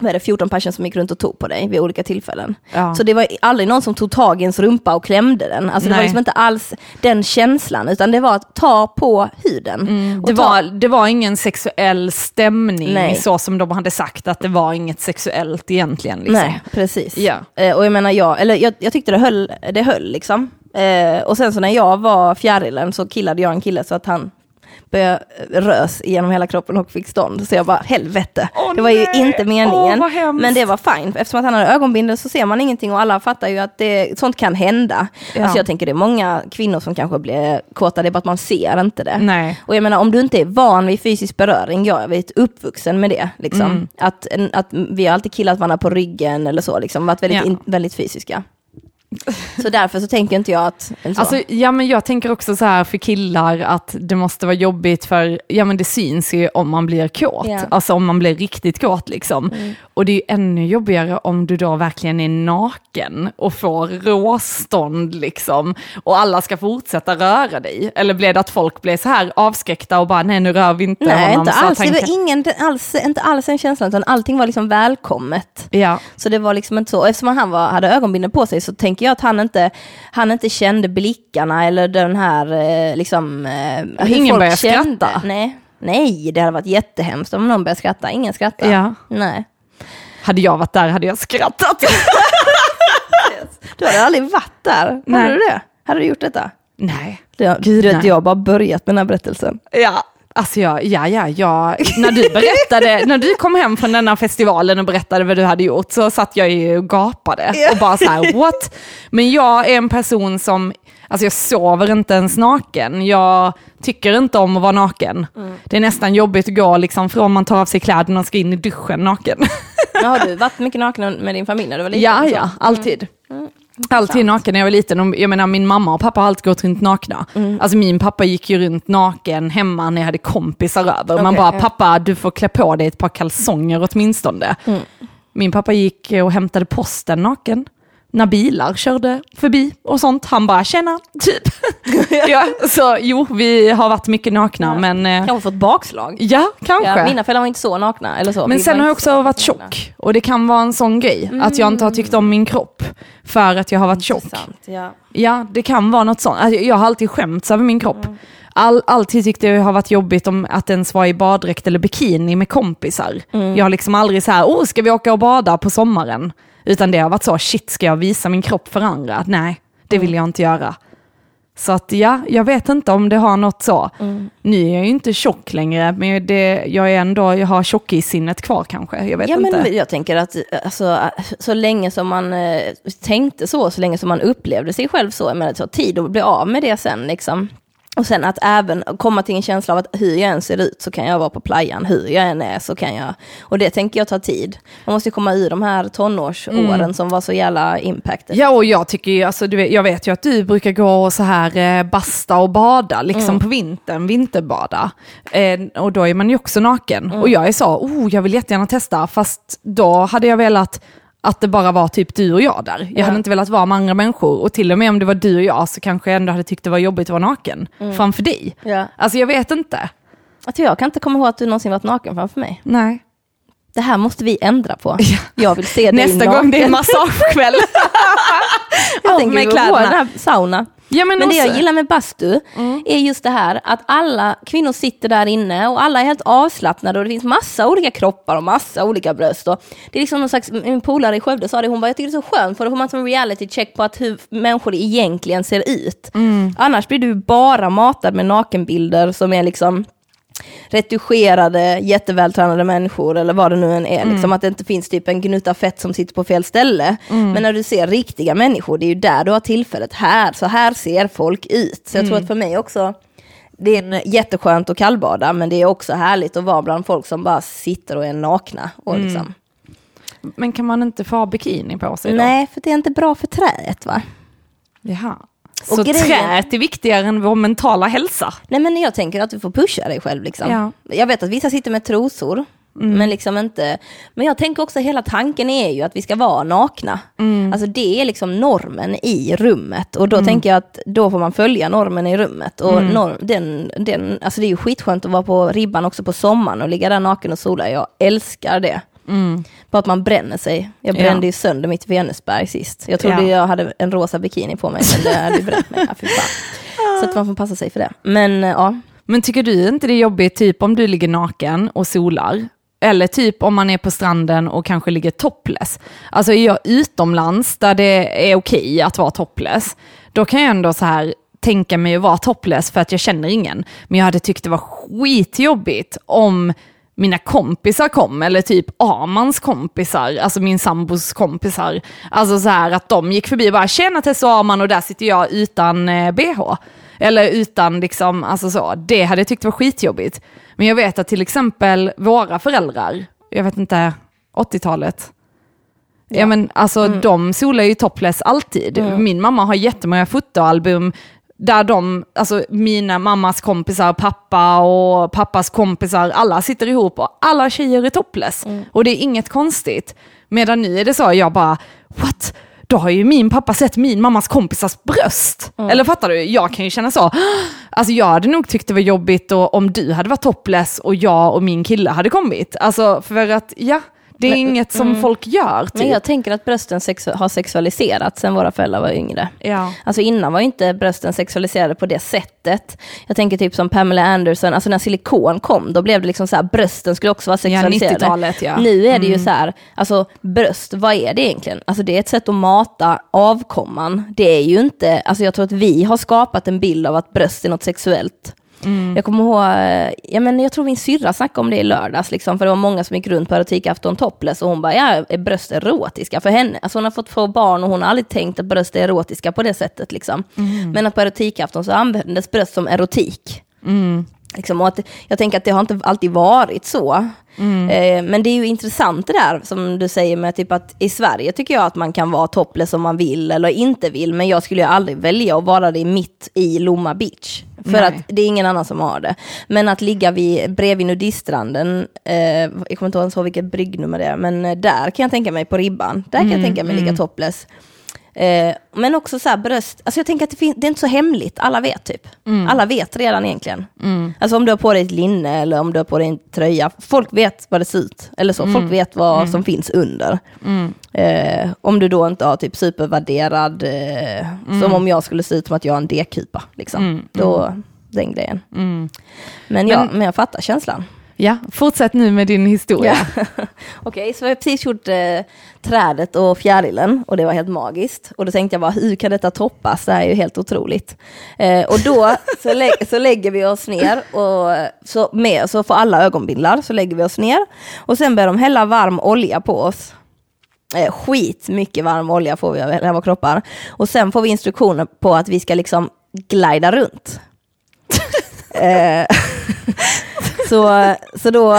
vad är det, 14 personer som gick runt och tog på dig vid olika tillfällen. Ja. Så det var aldrig någon som tog tag i ens rumpa och klämde den. Alltså det var Nej. liksom inte alls den känslan, utan det var att ta på huden. Mm, Det ta- var, det var ingen sexuell stämning Nej. så som de hade sagt att det var inget sexuellt egentligen. Liksom. Nej, precis. Ja. Eh, och jag menar, jag, eller jag, jag tyckte det höll, det höll liksom. Eh, och sen så när jag var fjärilen så killade jag en kille så att han rös genom hela kroppen och fick stånd. Så jag bara, helvete. Åh, det var ju nej. inte meningen. Hemskt. men det var fine. Eftersom att han hade ögonbindel så ser man ingenting och alla fattar ju att det, sånt kan hända. Ja. Alltså jag tänker det är många kvinnor som kanske blir kåta, det är bara att man ser inte det. Nej. Och jag menar om du inte är van vid fysisk beröring, jag är väldigt uppvuxen med det. Liksom. Mm. Att, att vi har alltid killat varandra på ryggen eller så, liksom, varit väldigt, Ja. in, väldigt fysiska. Så därför så tänker inte jag att... Alltså, ja, men jag tänker också så här för killar att det måste vara jobbigt för, ja men det syns ju om man blir kåt, Ja. alltså om man blir riktigt kåt liksom. Och det är ju ännu jobbigare om du då verkligen är naken och får råstånd liksom, och alla ska fortsätta röra dig. Eller blev det att folk blev så här avskräckta och bara, nej nu rör vi inte Nej, honom. inte så att alls. han Det var ingen, alls, inte alls en känsla, utan allting var liksom välkommet. Ja. Så det var liksom inte så. Och eftersom han var, hade ögonbindel på sig så tänker jag att han inte, han inte kände blickarna eller den här eh, liksom... Eh, Ingen började skratta. Nej. Nej, det hade varit jättehemskt om någon började skratta. Ingen skrattar. Ja. Nej. Hade jag varit där hade jag skrattat. Du hade aldrig varit där. Nej. Hade du det? Hade du gjort detta? nej. Det, Gud, nej. jag har bara börjat med den här berättelsen. Ja, alltså jag, ja, ja, ja. När du berättade, när du kom hem från denna festivalen och berättade vad du hade gjort så satt jag ju och gapade och bara så här, what? Men jag är en person som, alltså jag sover inte ens naken. Jag tycker inte om att vara naken. Det är nästan jobbigt att gå liksom från man tar av sig kläderna och ska in i duschen naken. Men har du varit mycket naken med din familj när du var liten? Ja, ja, alltid. Alltid naken när jag var liten. Jag menar min mamma och pappa har alltid gått runt nakna. Alltså min pappa gick ju runt naken hemma när jag hade kompisar över. Man Okej, bara, pappa du får klä på dig ett par kalsonger åtminstone. Min pappa gick och hämtade posten naken. När bilar körde förbi och sånt. Han bara, tjena, typ. ja, så jo, vi har varit mycket nakna, men eh, Kanske fått bakslag. ja, kanske. Ja, mina föräldrar var inte så nakna. Eller så. Men sen har jag också varit nakna. tjock och det kan vara en sån grej, att jag inte har tyckt om min kropp för att jag har varit tjock. Ja. Ja, det kan vara något sånt. Alltså, Jag har alltid skämts över min kropp. All, alltid tyckte jag det har varit jobbigt om att ens vara i baddräkt eller bikini med kompisar. Jag har liksom aldrig så här, oh ska vi åka och bada på sommaren? Utan det har varit så, shit ska jag visa min kropp för andra? Nej, det vill jag inte göra. Så att ja, jag vet inte om det har något så. Nu är jag ju inte tjock längre, men det, jag är ändå, jag har tjockissinnet kvar kanske. Jag vet Ja, inte. men jag tänker att alltså, så länge som man eh, tänkte så, så länge som man upplevde sig själv så, men det tar tid att bli av med det sen liksom. Och sen att även komma till en känsla av att hur jag än ser ut så kan jag vara på playan, hur jag än är så kan jag, och det tänker jag ta tid. Man måste ju komma ur de här tonårsåren som var så jävla impacted. Ja, och jag tycker ju, alltså, du vet, jag vet ju att du brukar gå och så här eh, basta och bada, liksom Mm. på vintern, vinterbada. Eh, och då är man ju också naken. Mm. Och jag är så, oh, jag vill jättegärna testa, fast då hade jag velat att det bara var typ du och jag där. Jag Ja. hade inte velat vara med andra människor. Och till och med om det var du och jag så kanske jag ändå hade tyckt det var jobbigt att vara naken framför dig. Mm. Ja. Alltså jag vet inte. Att jag kan inte komma ihåg att du någonsin varit naken framför mig. Nej. Det här måste vi ändra på. Jag vill se dig Nästa naken. gång det är massagekväll. Jag Av tänker gå på den här sauna. Ja, men Men det jag gillar med bastu är just det här att alla kvinnor sitter där inne och alla är helt avslappnade och det finns massa olika kroppar och massa olika bröst. Och det är liksom någon slags, min polare i Skövde sa det, hon bara jag tycker det är så skönt för då får man som reality check på att hur människor egentligen ser ut. Annars blir du bara matad med nakenbilder som är liksom retuscherade, jättevältränade människor eller vad det nu än är. Liksom, att det inte finns typ en gnutta fett som sitter på fel ställe. Men när du ser riktiga människor, det är ju där du har tillfället. Här, så här ser folk ut. Så jag tror att för mig också, det är jätteskönt att kallbada, men det är också härligt att vara bland folk som bara sitter och är nakna. Och liksom. Men kan man inte få ha bikini på sig då? Nej, för det är inte bra för träet va? Jaha. Och Så grejen- träet är viktigare än vår mentala hälsa? Nej men jag tänker att du får pusha dig själv liksom. Ja. Jag vet att vissa sitter med trosor, men liksom inte. Men jag tänker också hela tanken är ju att vi ska vara nakna. Alltså det är liksom normen i rummet och då tänker jag att då får man följa normen i rummet. Och norm, den, den, alltså det är ju skitskönt att vara på ribban också på sommaren och ligga där naken och sola. Jag älskar det. Bara att man bränner sig. Jag Ja. brände ju sönder mitt Venusberg sist. Jag trodde Ja. jag hade en rosa bikini på mig, men det hade bränt mig. Ja. Så att man får passa sig för det. Men eh, ja, Men tycker du inte det är jobbigt, typ om du ligger naken och solar? Eller typ om man är på stranden och kanske ligger topless. Alltså är jag utomlands där det är okej att vara topless, då kan jag ändå så här tänka mig att vara topless för att jag känner ingen. Men jag hade tyckt det var skitjobbigt om mina kompisar kom, eller typ Amans kompisar, alltså min sambos kompisar. Alltså så här att de gick förbi och bara “tjena Tess och Aman” och där sitter jag utan eh, bh. Eller utan liksom, alltså så. Det hade jag tyckt var skitjobbigt. Men jag vet att till exempel våra föräldrar, jag vet inte, 80-talet, Ja. men alltså de solar ju topless alltid. Min mamma har jättemånga fotoalbum där de, alltså mina mammas kompisar, pappa och pappas kompisar, alla sitter ihop och alla tjejer är topless. Och det är inget konstigt. Medan nu är det så, jag bara, what? Då har ju min pappa sett min mammas kompisars bröst. Eller fattar du? Jag kan ju känna så. Alltså jag hade nog tyckt det var jobbigt och, om du hade varit topless och jag och min kille hade kommit. Alltså för att, ja, det är Men- inget som folk gör. Typ. men jag tänker att brösten sexu- har sexualiserats sen våra föräldrar var yngre. Ja. Alltså innan var ju inte brösten sexualiserade på det sättet. Jag tänker typ som Pamela Anderson, alltså när silikon kom, då blev det liksom så här, brösten skulle också vara sexualiserade. 90-talet, ja. Nu är det ju Mm. så här, alltså bröst, vad är det egentligen? Alltså det är ett sätt att mata avkomman. Det är ju inte, alltså jag tror att vi har skapat en bild av att bröst är något sexuellt. Mm. Jag kommer ihåg, ja, men jag tror min syrra snackade om det i lördags, liksom, för det var många som gick runt på erotikafton topless och hon bara, ja, är bröst erotiska för henne? Alltså hon har fått få barn och hon har aldrig tänkt att bröst är erotiska på det sättet. Liksom. Men att på erotikafton så användes bröst som erotik. Liksom, och att, jag tänker att det har inte alltid varit så. Eh, men det är ju intressant det där som du säger med typ att i Sverige tycker jag att man kan vara topless om man vill eller inte vill. Men jag skulle ju aldrig välja att vara det mitt i Lomma beach. För Nej. att det är ingen annan som har det. Men att ligga vid, bredvid nudiststranden, eh, jag kommer inte ihåg vilket bryggnummer det är, men eh, där kan jag tänka mig på ribban. Där kan jag tänka mig ligga topless. Eh, men också så här bröst, alltså jag tänker att det, fin- det är inte så hemligt, alla vet typ. Alla vet redan egentligen. Alltså om du har på dig ett linne eller om du har på dig en tröja, folk vet vad det ser ut. Eller så, folk vet vad som finns under. Eh, om du då inte har typ supervärderad, eh, som om jag skulle se ut som att jag är en D-kupa. Liksom. Då, den grejen. Men, ja, men jag fattar känslan. Ja, fortsätt nu med din historia. Ja. Okej, så jag har precis gjort eh, trädet och fjärilen och det var helt magiskt. Och då tänkte jag bara, hur kan detta toppas? Det här är ju helt otroligt. Eh, och då så, lä så lägger vi oss ner och så, med, så får alla ögonbindlar, så lägger vi oss ner. Och sen börjar de hälla varm olja på oss. Eh, skit mycket varm olja får vi hela våra kroppar. Och sen får vi instruktioner på att vi ska liksom glida runt. Eh, så, så då,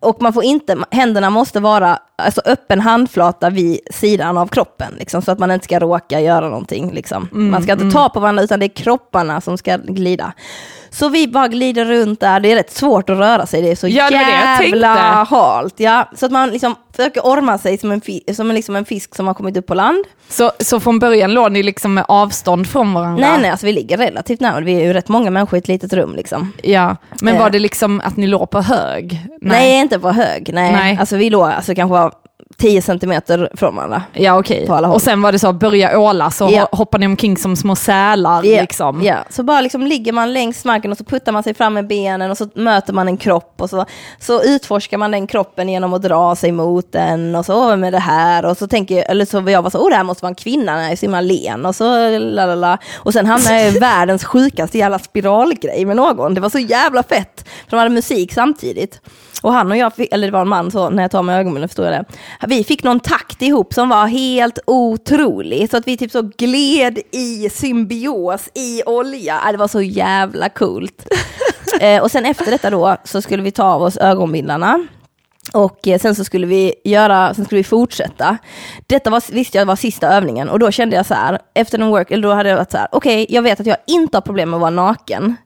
och man får inte, händerna måste vara alltså öppen handflata vid sidan av kroppen, liksom, så att man inte ska råka göra någonting. Liksom. man ska inte ta på varandra, utan det är kropparna som ska glida. Så vi bara glider runt där, det är rätt svårt att röra sig, det är så Ja, det jävla halt. Ja, så att man liksom försöker orma sig som en, som en, liksom en fisk som har kommit upp på land. Så, så från början låg ni liksom med avstånd från varandra? Nej, nej, alltså vi ligger relativt nära, vi är ju rätt många människor i ett litet rum. Liksom. Ja, men Eh. var det liksom att ni låg på hög? Nej, inte på hög. Nej. Nej. Alltså vi låg alltså, kanske 10 centimeter från varandra. Ja okej. Håll. Och sen var det så, börja åla så Ja. hoppar ni omkring som små sälar Ja, liksom. ja. Så bara liksom ligger man längs marken och så puttar man sig fram med benen och så möter man en kropp och så, så utforskar man den kroppen genom att dra sig mot den och så "Åh, med det här och så tänker jag, eller så var jag bara så, åh det här måste vara en kvinna, nej, så himla len och så lalala. Och sen hamnade jag i världens sjukaste jävla spiralgrej med någon, det var så jävla fett, för de hade musik samtidigt. Och han och jag, eller det var en man så, när jag tar med ögonbrynen förstår jag det. Vi fick någon takt ihop som var helt otrolig. Så att vi typ så gled i symbios i olja. Ja, Det var så jävla coolt. eh, och sen efter detta då så skulle vi ta av oss ögonbindlarna. Och eh, sen så skulle vi göra, sen skulle vi fortsätta. Detta var, visste jag var sista övningen och då kände jag så här, efter en work, eller då hade jag varit så här, okej, jag vet att jag inte har problem med att vara naken.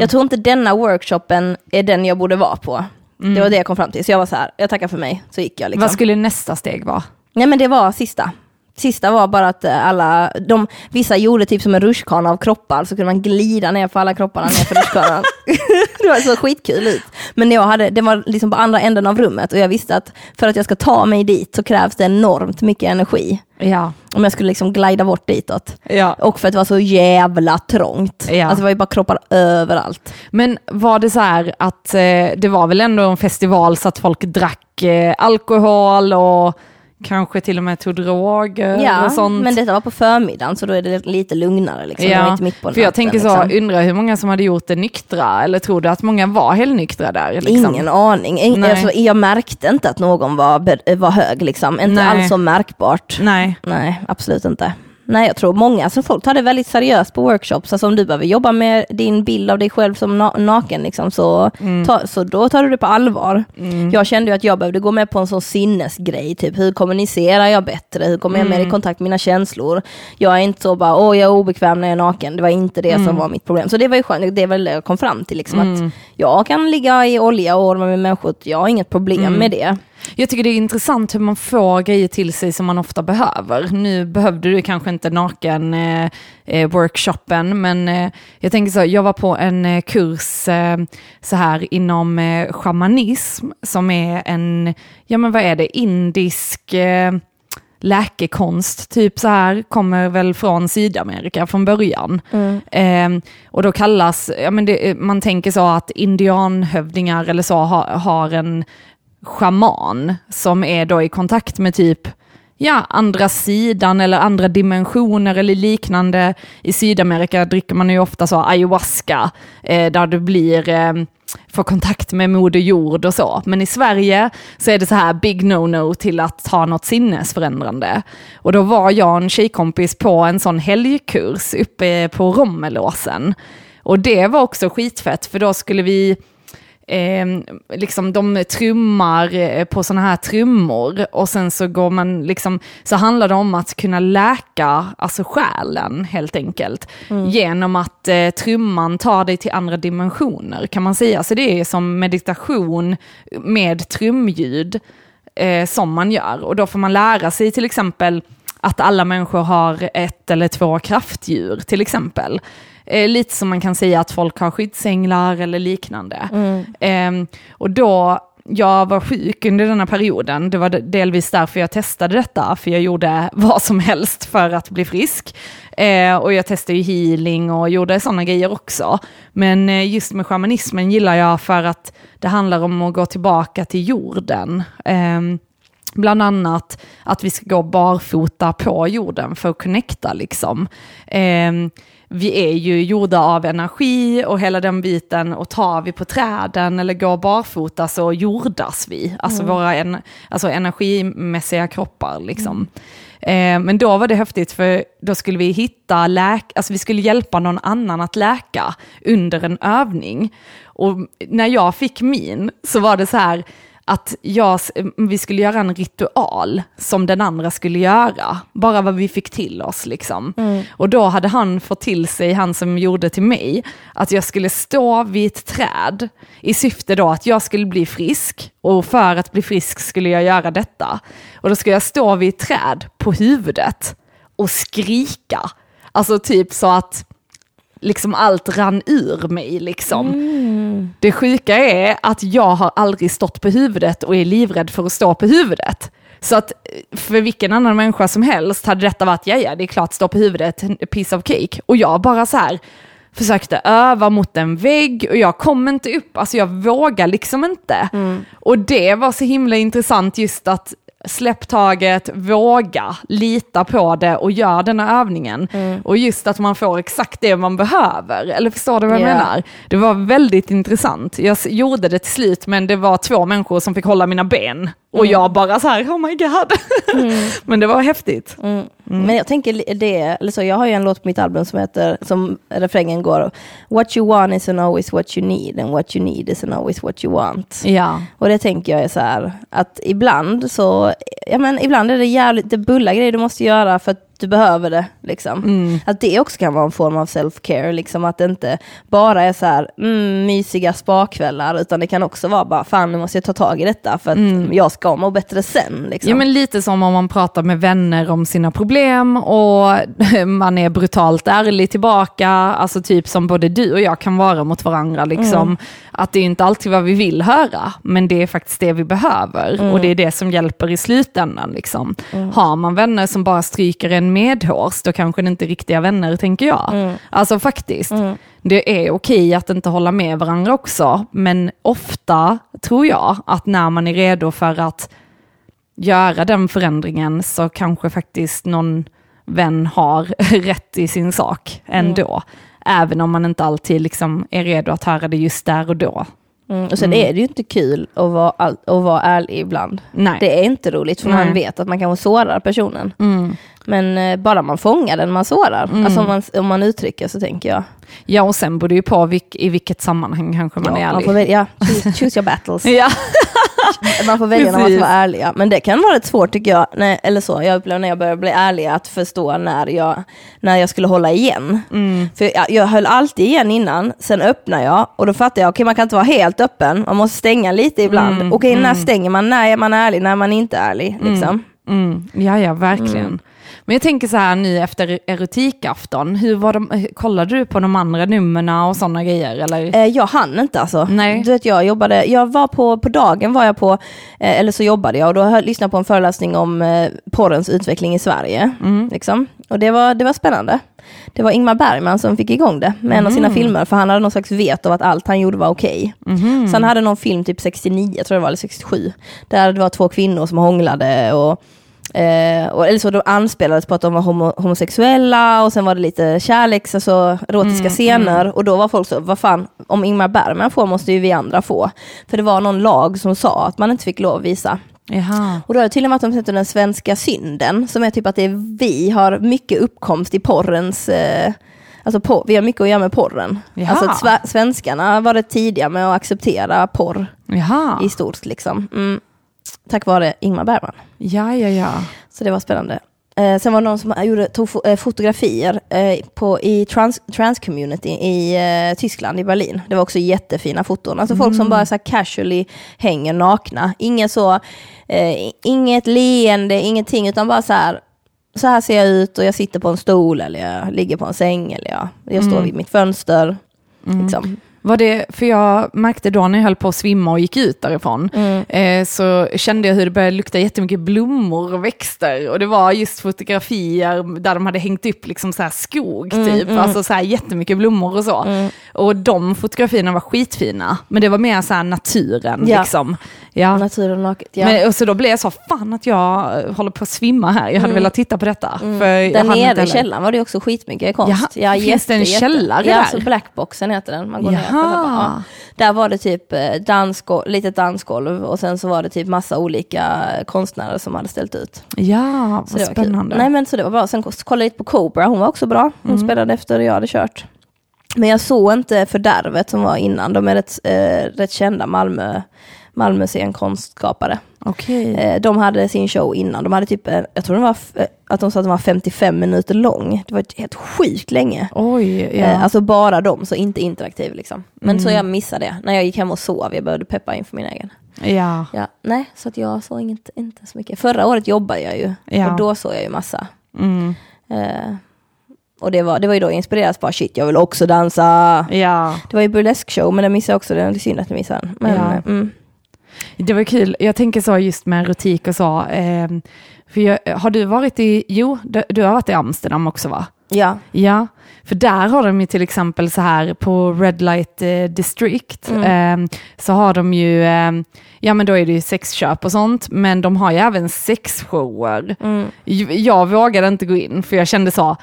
Jag tror inte denna workshopen är den jag borde vara på. Det var det jag kom fram till, så jag var så här, jag tackar för mig, så gick jag liksom. Vad skulle nästa steg vara? Nej men det var sista. Sista var bara att alla, de, vissa gjorde typ som en rutschkana av kroppar, så kunde man glida ner på alla kropparna ner för rutschkanan. det var så skitkul ut. Men jag hade, det var liksom på andra änden av rummet och jag visste att för att jag ska ta mig dit så krävs det enormt mycket energi. Ja. Om jag skulle liksom glida bort ditåt. ja. Och för att det var så jävla trångt. Ja. Alltså det var ju bara kroppar överallt. Men var det så här att eh, det var väl ändå en festival så att folk drack eh, alkohol och kanske till och med tog droger Ja, och sånt? men detta var på förmiddagen så då är det lite lugnare. Liksom. Ja, inte mitt på för jag natten, tänker så, liksom. undrar hur många som hade gjort det nyktra, eller tror du att många var helnyktra där? Liksom? Ingen aning. Ing- Nej. alltså, jag märkte inte att någon var, var hög, liksom. inte Nej. alls så märkbart. Nej. Nej, absolut inte. Nej, jag tror många, alltså folk tar det väldigt seriöst på workshops. Alltså om du behöver jobba med din bild av dig själv som na- naken, liksom, så, Mm. ta, så då tar du det på allvar. Jag kände ju att jag behövde gå med på en sån sinnesgrej, typ hur kommunicerar jag bättre? Hur kommer jag Mm. mer i kontakt med mina känslor? Jag är inte så bara, åh jag är obekväm när jag är naken. Det var inte det Mm. som var mitt problem. Så det var ju skönt, det väl det jag kom fram till, liksom, att jag kan ligga i olja och orma med människor, jag har inget problem Mm. med det. Jag tycker det är intressant hur man får grejer till sig som man ofta behöver. Nu behövde du kanske inte naken eh, eh, workshopen, men eh, jag tänker så, jag var på en eh, kurs eh, så här inom eh, shamanism, som är en, ja men vad är det, indisk eh, läkekonst, typ så här, kommer väl från Sydamerika från början. Eh, och då kallas, ja men det, man tänker så att indianhövdingar eller så har, har en schaman som är då i kontakt med typ ja, andra sidan eller andra dimensioner eller liknande. I Sydamerika dricker man ju ofta så ayahuasca, eh, där du blir, eh, får kontakt med moder jord och så. Men i Sverige så är det så här big no-no till att ta något sinnesförändrande. Och då var jag och en tjejkompis på en sån helgkurs uppe på Rommelåsen. Och det var också skitfett, för då skulle vi eh, liksom de trummar eh, på sådana här trummor och sen så går man liksom, så handlar det om att kunna läka alltså själen helt enkelt. Genom att eh, trumman tar dig till andra dimensioner kan man säga. Så det är som meditation med trumljud eh, som man gör. Och då får man lära sig till exempel att alla människor har ett eller två kraftdjur till exempel. Eh, lite som man kan säga att folk har skyddsänglar eller liknande. Eh, och då, jag var sjuk under denna perioden, det var de- delvis därför jag testade detta, för jag gjorde vad som helst för att bli frisk. Eh, och jag testade ju healing och gjorde sådana grejer också. Men eh, just med shamanismen gillar jag för att det handlar om att gå tillbaka till jorden. Ehm, Bland annat att vi ska gå barfota på jorden för att connecta liksom. Ehm, vi är ju gjorda av energi och hela den biten och tar vi på träden eller går barfota så jordas vi. Alltså våra en, alltså energimässiga kroppar liksom. Eh, men då var det häftigt för då skulle vi hitta läk, alltså vi skulle hjälpa någon annan att läka under en övning. Och när jag fick min så var det så här, att jag, vi skulle göra en ritual som den andra skulle göra, bara vad vi fick till oss. Liksom. Och då hade han fått till sig, han som gjorde till mig, att jag skulle stå vid ett träd i syfte då att jag skulle bli frisk och för att bli frisk skulle jag göra detta. Och då skulle jag stå vid ett träd på huvudet och skrika. Alltså typ så att liksom allt rann ur mig liksom. Det sjuka är att jag har aldrig stått på huvudet och är livrädd för att stå på huvudet. Så att eh, för vilken annan människa som helst hade detta varit, ja ja, det är klart, stå på huvudet, piece of cake. Och jag bara så här, försökte öva mot en vägg och jag kom inte upp, alltså jag vågar liksom inte. Och det var så himla intressant just att släpp taget, våga, lita på det och gör den här övningen. Och just att man får exakt det man behöver, eller förstår du vad jag Ja. menar? Det var väldigt intressant. Jag gjorde det till slut men det var två människor som fick hålla mina ben. Och jag bara så här, oh my god. men det var häftigt. Mm. Men jag tänker det, eller så, jag har ju en låt på mitt album som heter, som refrängen går, What you want isn't always what you need and what you need isn't always what you want. Ja. Och det tänker jag är så här, att ibland så, ja men ibland är det jävligt, det bullar grejer du måste göra för att du behöver det. Liksom. Att det också kan vara en form av self-care, liksom att det inte bara är så här, mm, mysiga spakvällar, utan det kan också vara bara, fan nu måste jag ta tag i detta för att jag ska må bättre sen. Liksom. Ja men lite som om man pratar med vänner om sina problem och man är brutalt ärlig tillbaka, alltså typ som både du och jag kan vara mot varandra liksom. Att det är inte alltid vad vi vill höra, men det är faktiskt det vi behöver och det är det som hjälper i slutändan liksom. Har man vänner som bara stryker en medhårs, då kanske det inte är riktiga vänner tänker jag. Alltså faktiskt. Det är okej att inte hålla med varandra också, men ofta tror jag att när man är redo för att göra den förändringen så kanske faktiskt någon vän har rätt i sin sak ändå. Även om man inte alltid liksom är redo att höra det just där och då. Mm, och sen är det ju inte kul att vara, all, att vara ärlig ibland. Nej. Det är inte roligt för Nej. Mm. man vet att man kanske sårar personen. Men eh, bara man fångar den man sårar, alltså om man, om man uttrycker så tänker jag. Ja, och sen beror det ju på vilk, i vilket sammanhang kanske man är Ja, man ärlig. får välja, choose, choose your battles. Ja. Man får välja när man ska vara ärliga. Men det kan vara rätt svårt tycker jag, när, eller så, jag upplevde när jag började bli ärlig att förstå när jag, när jag skulle hålla igen. Mm. För jag, jag höll alltid igen innan, sen öppnar jag och då fattar jag, okej man kan inte vara helt öppen, man måste stänga lite ibland. Mm, Okej, när stänger man? När är man ärlig? När är man inte ärlig? Liksom. Mm, ja, ja, verkligen. Men jag tänker så här nu efter erotikafton, hur var de, kollade du på de andra numren och sådana grejer? Eller? Eh, jag hann inte alltså. Nej. Du vet, jag jobbade, jag var på, på dagen var jag på, eh, eller så jobbade jag och då hör, lyssnade jag på en föreläsning om eh, porrens utveckling i Sverige. Liksom. Och det var, det var spännande. Det var Ingmar Bergman som fick igång det med en av sina filmer, för han hade någon slags vet av att allt han gjorde var okej. Så han hade någon film, typ 69, tror jag det var, eller 67, där det var två kvinnor som hånglade och Eh, och, eller så de anspelades på att de var homo, homosexuella och sen var det lite kärleks, alltså erotiska scener och då var folk så, vad fan, om Ingmar Bergman får måste ju vi andra få. För det var någon lag som sa att man inte fick lov att visa. Jaha. Och då har det till och med varit de heter den svenska synden, som är typ att det är, vi har mycket uppkomst i porrens eh, Alltså por, vi har mycket att göra med porren. Jaha. Alltså att sve- svenskarna var det tidiga med att acceptera porr Jaha. i stort liksom. Mm. Tack vare Ingmar Bergman. Ja, ja, ja. Så det var spännande. Eh, sen var det någon som gjorde, tog fo- eh, fotografier eh, på, i trans, trans-community i eh, Tyskland, i Berlin. Det var också jättefina foton. Alltså folk som bara så casually hänger nakna. Ingen så, eh, inget leende, ingenting, utan bara så här, så här ser jag ut och jag sitter på en stol eller jag ligger på en säng eller jag, jag står vid mitt fönster. Liksom. Var det, för jag märkte då när jag höll på att svimma och gick ut därifrån, eh, så kände jag hur det började lukta jättemycket blommor och växter. Och det var just fotografier där de hade hängt upp liksom så här skog, typ. Alltså så här jättemycket blommor och så. Och de fotografierna var skitfina, men det var mer så här naturen. Ja. Liksom. Ja. Naturen naket. Ja. Men, och så då blev jag så, fan att jag eh, håller på att svimma här. Jag hade velat titta på detta. För jag Där nere i källaren var det också skitmycket konst. Jaha, finns det en källare ja, där? Alltså Blackboxen heter den. Man går ner för det bara, ja. Där var det typ eh, dansgolv, litet dansgolv och sen så var det typ massa olika konstnärer som hade ställt ut. Ja, vad spännande. Nej men så det var bra. Sen kollade jag lite på Cobra, hon var också bra. Hon Mm. spelade efter jag hade kört. Men jag såg inte Fördärvet som var innan. De är rätt, eh, rätt kända Malmö, Malmö scenkonstskapare. Okej. Eh, De hade sin show innan. De hade typ, eh, jag tror den var, eh, att de sa att den var 55 minuter lång. Det var helt sjukt länge. Oj, ja. Alltså bara de, så inte interaktiv liksom. Men så Mm. jag missade det. När jag gick hem och sov, jag behövde peppa inför min egen. ja. Ja, nej, så att jag såg inte, inte så mycket. Förra året jobbade jag ju Ja. och då såg jag ju massa. Mm. Eh, och det var, det var ju då inspirerat bara shit, jag vill också dansa. Ja. Det var ju burlesk show, men det missade jag också. Det är synd att jag missade den. Men, mm. Det var kul, jag tänker så just med erotik och så. Eh, för jag, har du varit i, jo, du, har varit i Amsterdam också va? Ja. Ja, för där har de ju till exempel så här på Red Light eh, District eh, så har de ju, eh, ja men då är det ju sexköp och sånt, men de har ju även sexshower. J- Jag vågade inte gå in för jag kände så,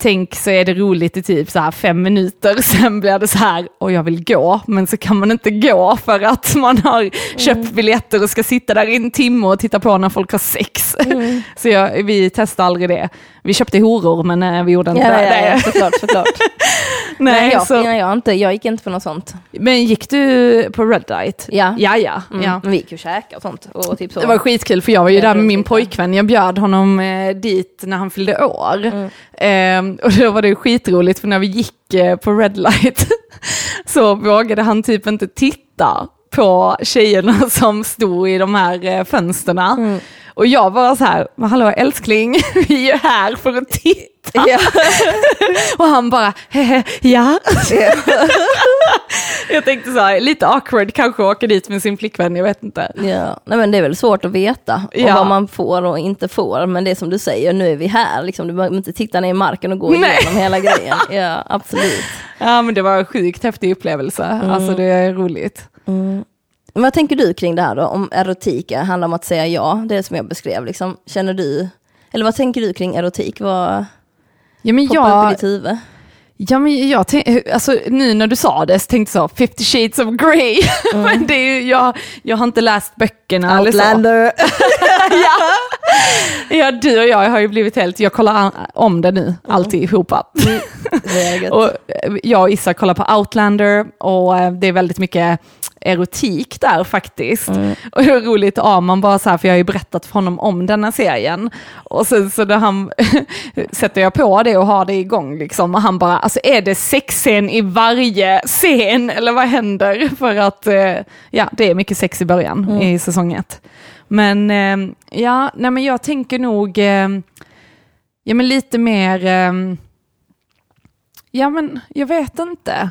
tänk så är det roligt i typ så här fem minuter, sen blir det så här, och jag vill gå, men så kan man inte gå för att man har köpt biljetter och ska sitta där i en timme och titta på när folk har sex. Så jag, vi testade aldrig det. Vi köpte horor men eh, vi gjorde inte Ja, det. ja, ja, såklart, såklart. Nej, Nej, jag, så, jag, inte, jag gick inte på något sånt. men gick du på Red Light? Ja. Ja, ja. Mm. ja. Vi gick ju och käkade och sånt. Och typ så. Det var skitkul för jag var ju Ja, där med min pojkvän. Jag bjöd honom eh, dit när han fyllde år. Mm. Ehm, och då var det skitroligt för när vi gick eh, på Red Light så vågade han typ inte titta på tjejerna som stod i de här eh, fönsterna. Mm. Och jag var så här, "Men hallå älskling, vi är ju här för att titta. Ja. Och han bara, hehe, ja. jag tänkte så här, lite awkward kanske åka dit med sin flickvän, jag vet inte. Ja, nej men det är väl svårt att veta Ja. vad man får och inte får. Men det är som du säger, nu är vi här. Liksom, du behöver inte titta ner i marken och gå Nej. igenom hela grejen. Ja, absolut. Ja men det var en sjukt häftig upplevelse, Mm. alltså det är roligt. Men vad tänker du kring det här då? Om erotik handlar om att säga ja, det är som jag beskrev. Liksom. Känner du, eller vad tänker du kring erotik? Vad Ja men poppar upp i jag, ditt huvud? Ja, men jag tänk, alltså, nu när du sa det så tänkte jag så, 50 shades of grey. men det är ju, jag, jag har inte läst böckerna eller så. Outlander. ja. ja, du och jag har ju blivit helt, jag kollar om det nu, alltihopa. Är gött. Och eh, jag och Issa kollar på Outlander och eh, det är väldigt mycket erotik där faktiskt. Och det är roligt, Arman bara så här, för jag har ju berättat för honom om denna serien. Och sen så när han sätter jag på det och har det igång liksom. Och han bara, alltså är det sexscen i varje scen eller vad händer? För att eh, ja, det är mycket sex i början i säsong ett. Men eh, ja, nej men jag tänker nog, eh, ja men lite mer, Ja men jag vet inte.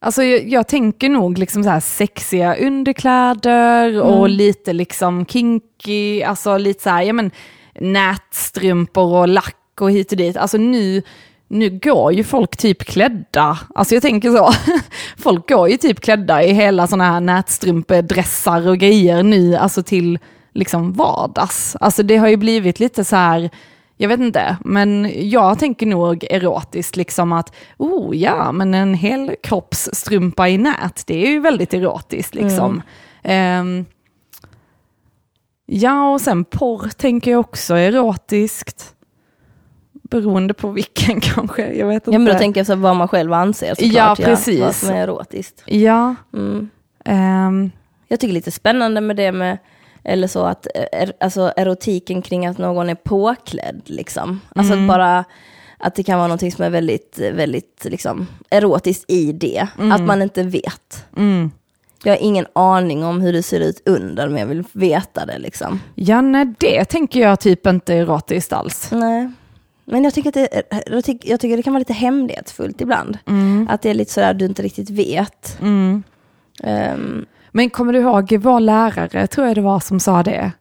Alltså jag, jag tänker nog liksom så här sexiga underkläder och lite liksom kinky, alltså lite så här, ja men nätstrumpor och lack och hit och dit. Alltså nu, nu går ju folk typ klädda, alltså jag tänker så, folk går ju typ klädda i hela sådana här nätstrumpedressar och grejer nu, alltså till liksom vardags. Alltså det har ju blivit lite så här, jag vet inte, men jag tänker nog erotiskt liksom att, oh ja, men en hel kroppsstrumpa i nät, det är ju väldigt erotiskt liksom. Ehm, ja, och sen porr tänker jag också erotiskt. Beroende på vilken kanske, jag vet inte. Ja men då tänker jag så vad man själv anser såklart. Ja, precis. vad som är erotiskt. Ja, Mm. ehm, Jag tycker lite spännande med det med, eller så att, er, alltså erotiken kring att någon är påklädd liksom. Alltså Mm. att bara, att det kan vara någonting som är väldigt, väldigt liksom erotiskt i det. Att man inte vet. mm. Jag har ingen aning om hur det ser ut under, men jag vill veta det liksom. ja nej, det tänker jag typ inte erotiskt alls. Nej. Men jag tycker, att det, jag, tycker, jag tycker det kan vara lite hemlighetsfullt ibland. Att det är lite sådär du inte riktigt vet. Mm. Men kommer du ihåg vår lärare, tror jag det var, som sa det?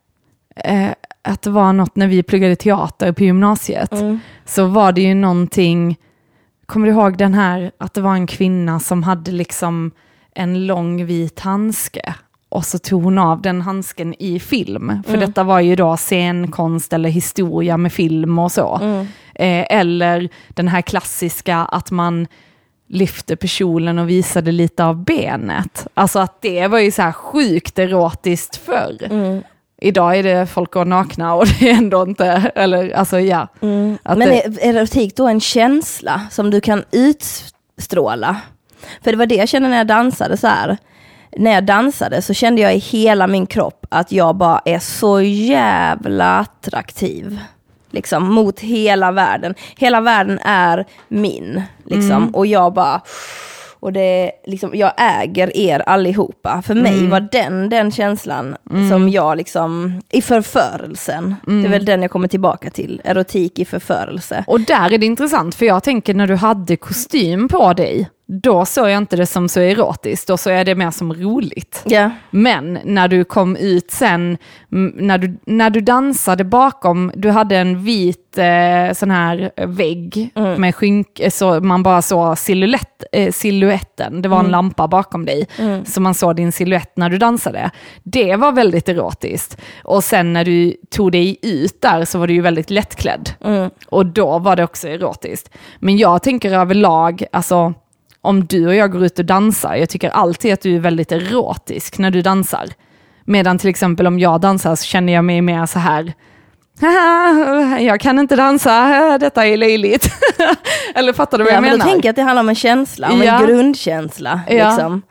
Eh, att det var något när vi pluggade teater på gymnasiet. Så var det ju någonting, kommer du ihåg den här, att det var en kvinna som hade liksom en lång vit handske. Och så tog hon av den handsken i film. För detta var ju då scenkonst eller historia med film och så. Eh, eller den här klassiska att man lyfte på kjolen och visade lite av benet. Alltså att det var ju så här sjukt erotiskt förr. Idag är det folk går nakna och det är ändå inte, eller alltså ja. Mm. Men det, är erotik då en känsla som du kan utstråla? För det var det jag kände när jag dansade så här. När jag dansade så kände jag i hela min kropp att jag bara är så jävla attraktiv. Liksom mot hela världen. Hela världen är min. Liksom. Och jag bara... Och det liksom, jag äger er allihopa. För mig var den den känslan som jag liksom, i förförelsen. Det är väl den jag kommer tillbaka till, erotik i förförelse. och där är det intressant, för jag tänker när du hade kostym på dig, då såg jag inte det som så erotiskt, då såg jag det mer som roligt. Ja. Men när du kom ut sen, när du, när du dansade bakom, du hade en vit eh, sån här vägg med skynk, eh, så man bara såg silhuett, eh, silhuetten, det var en lampa bakom dig, så man såg din silhuett när du dansade. Det var väldigt erotiskt. Och sen när du tog dig ut där så var du ju väldigt lättklädd. Och då var det också erotiskt. Men jag tänker överlag, alltså om du och jag går ut och dansar, jag tycker alltid att du är väldigt erotisk när du dansar. Medan till exempel om jag dansar så känner jag mig mer så här, "Haha, jag kan inte dansa, detta är löjligt. Eller fattar du vad Ja, jag men menar? då tänker jag att det handlar om en känsla, om Ja. en grundkänsla. Ja. Liksom.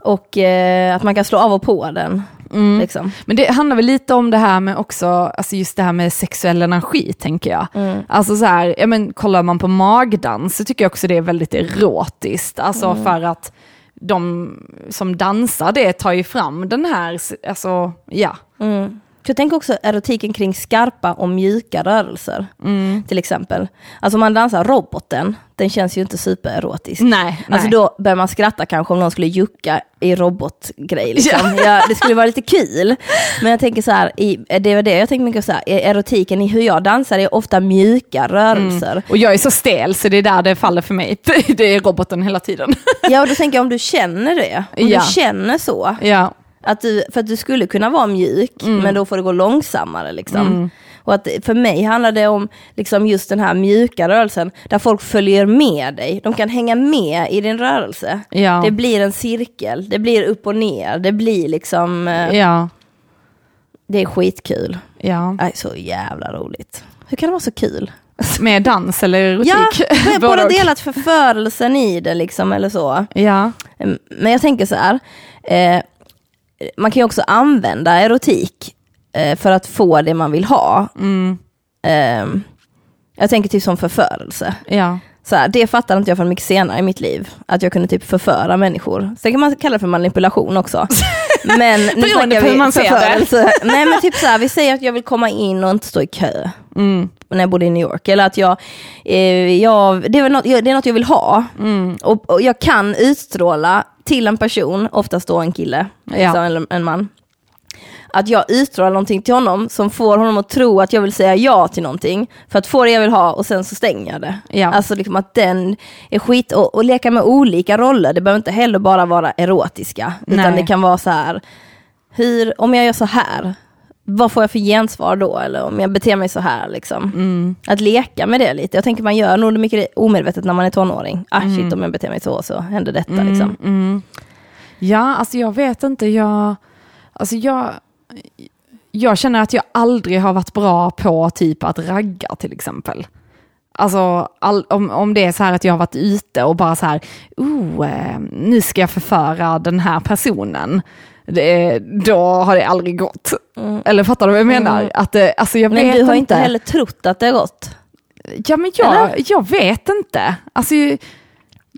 Och eh, att man kan slå av och på den. Mm. Liksom. Men det handlar väl lite om det här med också, alltså just det här med sexuell energi tänker jag. Alltså så här, ja men kollar man på magdans så tycker jag också det är väldigt erotiskt. Alltså för att de som dansar det tar ju fram den här, alltså ja. Mm. Jag tänker också erotiken kring skarpa och mjuka rörelser. Mm. Till exempel. Alltså om man dansar roboten, den känns ju inte supererotisk. Nej, Alltså nej. då börjar man skratta kanske om någon skulle jucka i robotgrej. Liksom. Ja, det skulle vara lite kul. Men jag tänker så här, i, det var det jag tänker mycket så här, erotiken i hur jag dansar är ofta mjuka rörelser. Och jag är så stel så det är där det faller för mig. Det är roboten hela tiden. Ja, och då tänker jag om du känner det, om Ja. du känner så, Ja, att du, för att du skulle kunna vara mjuk, men då får det gå långsammare. Liksom. Och att för mig handlar det om liksom just den här mjuka rörelsen, där folk följer med dig. De kan hänga med i din rörelse. ja, Det blir en cirkel, det blir upp och ner, det blir liksom, eh, ja, det är skitkul. ja. Det är så jävla roligt. Hur kan det vara så kul? Med dans eller erotik? Ja, båda delat förförelsen i det liksom, eller så. Ja, Mm, Men jag tänker så här, eh, man kan ju också använda erotik eh, för att få det man vill ha. mm, Eh, jag tänker typ som förförelse. ja. Så här, det fattade inte jag förrän mycket senare i mitt liv, att jag kunde typ förföra människor. Sen kan man kalla det för manipulation också. Men nu Beroende på hur man ser det. Nej men typ så här, vi säger att jag vill komma in och inte stå i kö. Mm, när jag bodde i New York. Eller att jag, eh, jag, det, är något, det är något jag vill ha. mm, Och, och jag kan utstråla till en person, oftast då en kille, liksom, eller en man. Att jag utstrålar någonting till honom som får honom att tro att jag vill säga ja till någonting. För att få det jag vill ha och sen så stänger jag det. Ja. Alltså liksom att den är skit, och, och leka med olika roller. Det behöver inte heller bara vara erotiska. Utan Nej. det kan vara så här, hur, om jag gör så här, vad får jag för gensvar då? Eller om jag beter mig så här liksom. mm, Att leka med det lite. Jag tänker man gör nog mycket omedvetet när man är tonåring. Ah Mm. shit, om jag beter mig så så händer detta liksom. mm. Ja, alltså jag vet inte, jag, alltså jag, jag känner att jag aldrig har varit bra på typ att ragga till exempel. Alltså all, om, om det är så här att jag har varit ute och bara så här, oh, eh, nu ska jag förföra den här personen. Det, då har det aldrig gått. Eller fattar du vad jag menar? Mm. Att, alltså jag Men vet du har inte heller trott att det har gått. Ja men jag, Eller? jag vet inte. Alltså,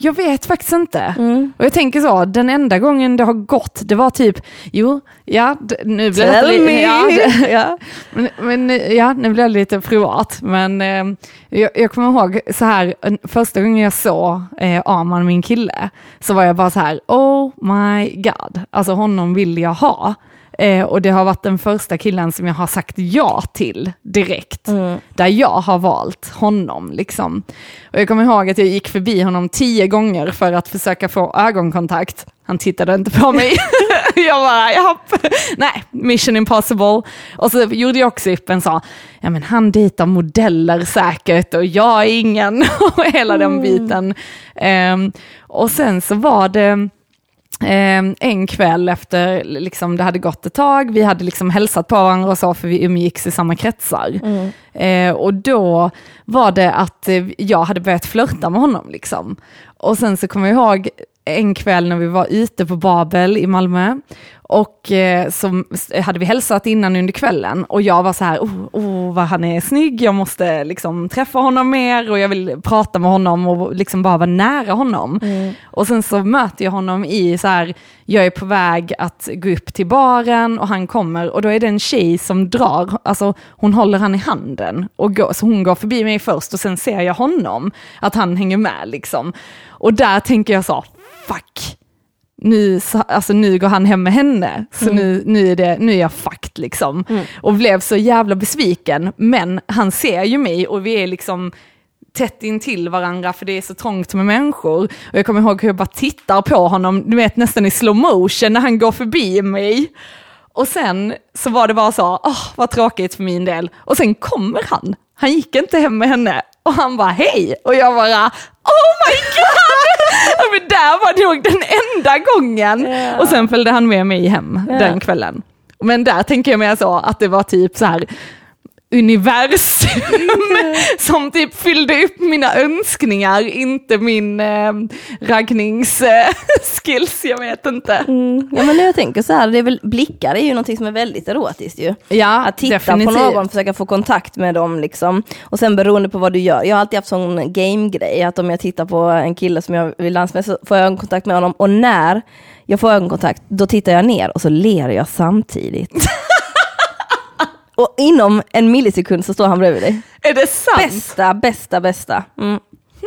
jag vet faktiskt inte. Mm. Och jag tänker så, den enda gången det har gått, det var typ, jo, ja, nu blir det lite, ja, ja, men, men ja, nu blir det lite privat. Men eh, jag, jag kommer ihåg så här, första gången jag såg eh, Arman, min kille, så var jag bara så här, oh my god, alltså honom vill jag ha. Eh, och det har varit den första killen som jag har sagt ja till direkt. Där jag har valt honom. Liksom. Och jag kommer ihåg att jag gick förbi honom tio gånger för att försöka få ögonkontakt. Han tittade inte på mig. jag bara, japp. Nej, mission impossible. Och så gjorde jag också upp en så, ja men han dejtar modeller säkert och jag är ingen. och hela den biten. Ehm, och sen så var det, Eh, en kväll efter liksom, det hade gått ett tag, vi hade liksom hälsat på varandra och så, för vi umgicks i samma kretsar. Eh, och då var det att eh, jag hade börjat flörta med honom. Liksom. Och sen så kommer jag ihåg, en kväll när vi var ute på Babel i Malmö och eh, så hade vi hälsat innan under kvällen och jag var så här, oh, oh vad han är snygg, jag måste liksom träffa honom mer och jag vill prata med honom och liksom bara vara nära honom. Mm. Och sen så möter jag honom i så här, jag är på väg att gå upp till baren och han kommer och då är det en tjej som drar, alltså hon håller han i handen och går, så hon går förbi mig först och sen ser jag honom, att han hänger med liksom. Och där tänker jag så, fuck, nu, alltså, nu går han hem med henne, så mm. nu, nu, är det, nu är jag fucked liksom. Mm. Och blev så jävla besviken, men han ser ju mig och vi är liksom tätt in till varandra för det är så trångt med människor. Och jag kommer ihåg hur jag bara tittar på honom, du vet nästan i slow motion när han går förbi mig. Och sen så var det bara så, åh vad tråkigt för min del. Och sen kommer han, han gick inte hem med henne och han bara hej och jag bara oh my god! Men där var nog den enda gången. Yeah. Och sen följde han med mig hem yeah. den kvällen. Men där tänker jag mig så att det var typ så här universum som typ fyllde upp mina önskningar, inte min eh, raggningsskills, eh, jag vet inte. Mm. Ja men jag tänker så här, det är väl, blickar är ju någonting som är väldigt erotiskt ju. Ja, Att titta definitivt. på någon, försöka få kontakt med dem liksom. Och sen beroende på vad du gör, jag har alltid haft sån game-grej, att om jag tittar på en kille som jag vill dansa med så får jag ögonkontakt med honom och när jag får ögonkontakt, då tittar jag ner och så ler jag samtidigt. Och inom en millisekund så står han bredvid dig. Är det sant? Bästa, bästa, bästa. Mm.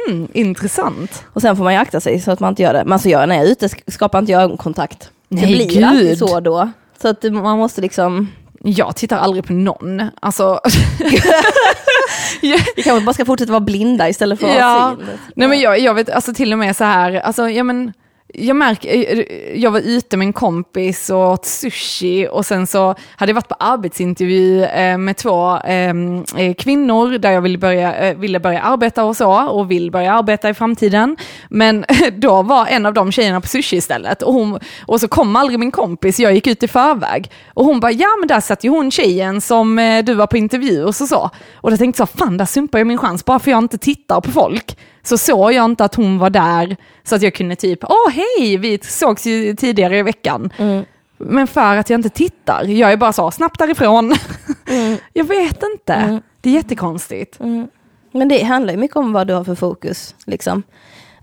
Hmm, intressant. Och sen får man ju akta sig så att man inte gör det. Men så gör när jag är ute skapar inte jag ögonkontakt. Nej, det blir gud. alltid så då. Så att man måste liksom... Jag tittar aldrig på någon. Alltså... Vi kanske bara ska fortsätta vara blinda istället för att ja. ha. Nej men jag, jag vet, alltså till och med så här, alltså ja men jag märker, eh, jag var ute med en kompis och åt sushi och sen så hade jag varit på arbetsintervju eh, med två ehm, eh, kvinnor där jag ville börja, ville börja arbeta och så och vill börja arbeta i framtiden. Men då var en av de tjejerna på sushi istället och, hon, och så kom aldrig min kompis, jag gick ut i förväg. Och hon bara, ja men där satt ju hon tjejen som du var på intervju och så så. Och då tänkte jag, fan där sumpar jag min chans bara för jag inte tittar på folk så såg jag inte att hon var där så att jag kunde typ, åh hej, vi sågs ju tidigare i veckan. Mm. Men för att jag inte tittar, jag är bara så snabbt därifrån. Mm. jag vet inte, mm. det är jättekonstigt. Mm. Men det handlar ju mycket om vad du har för fokus. Liksom.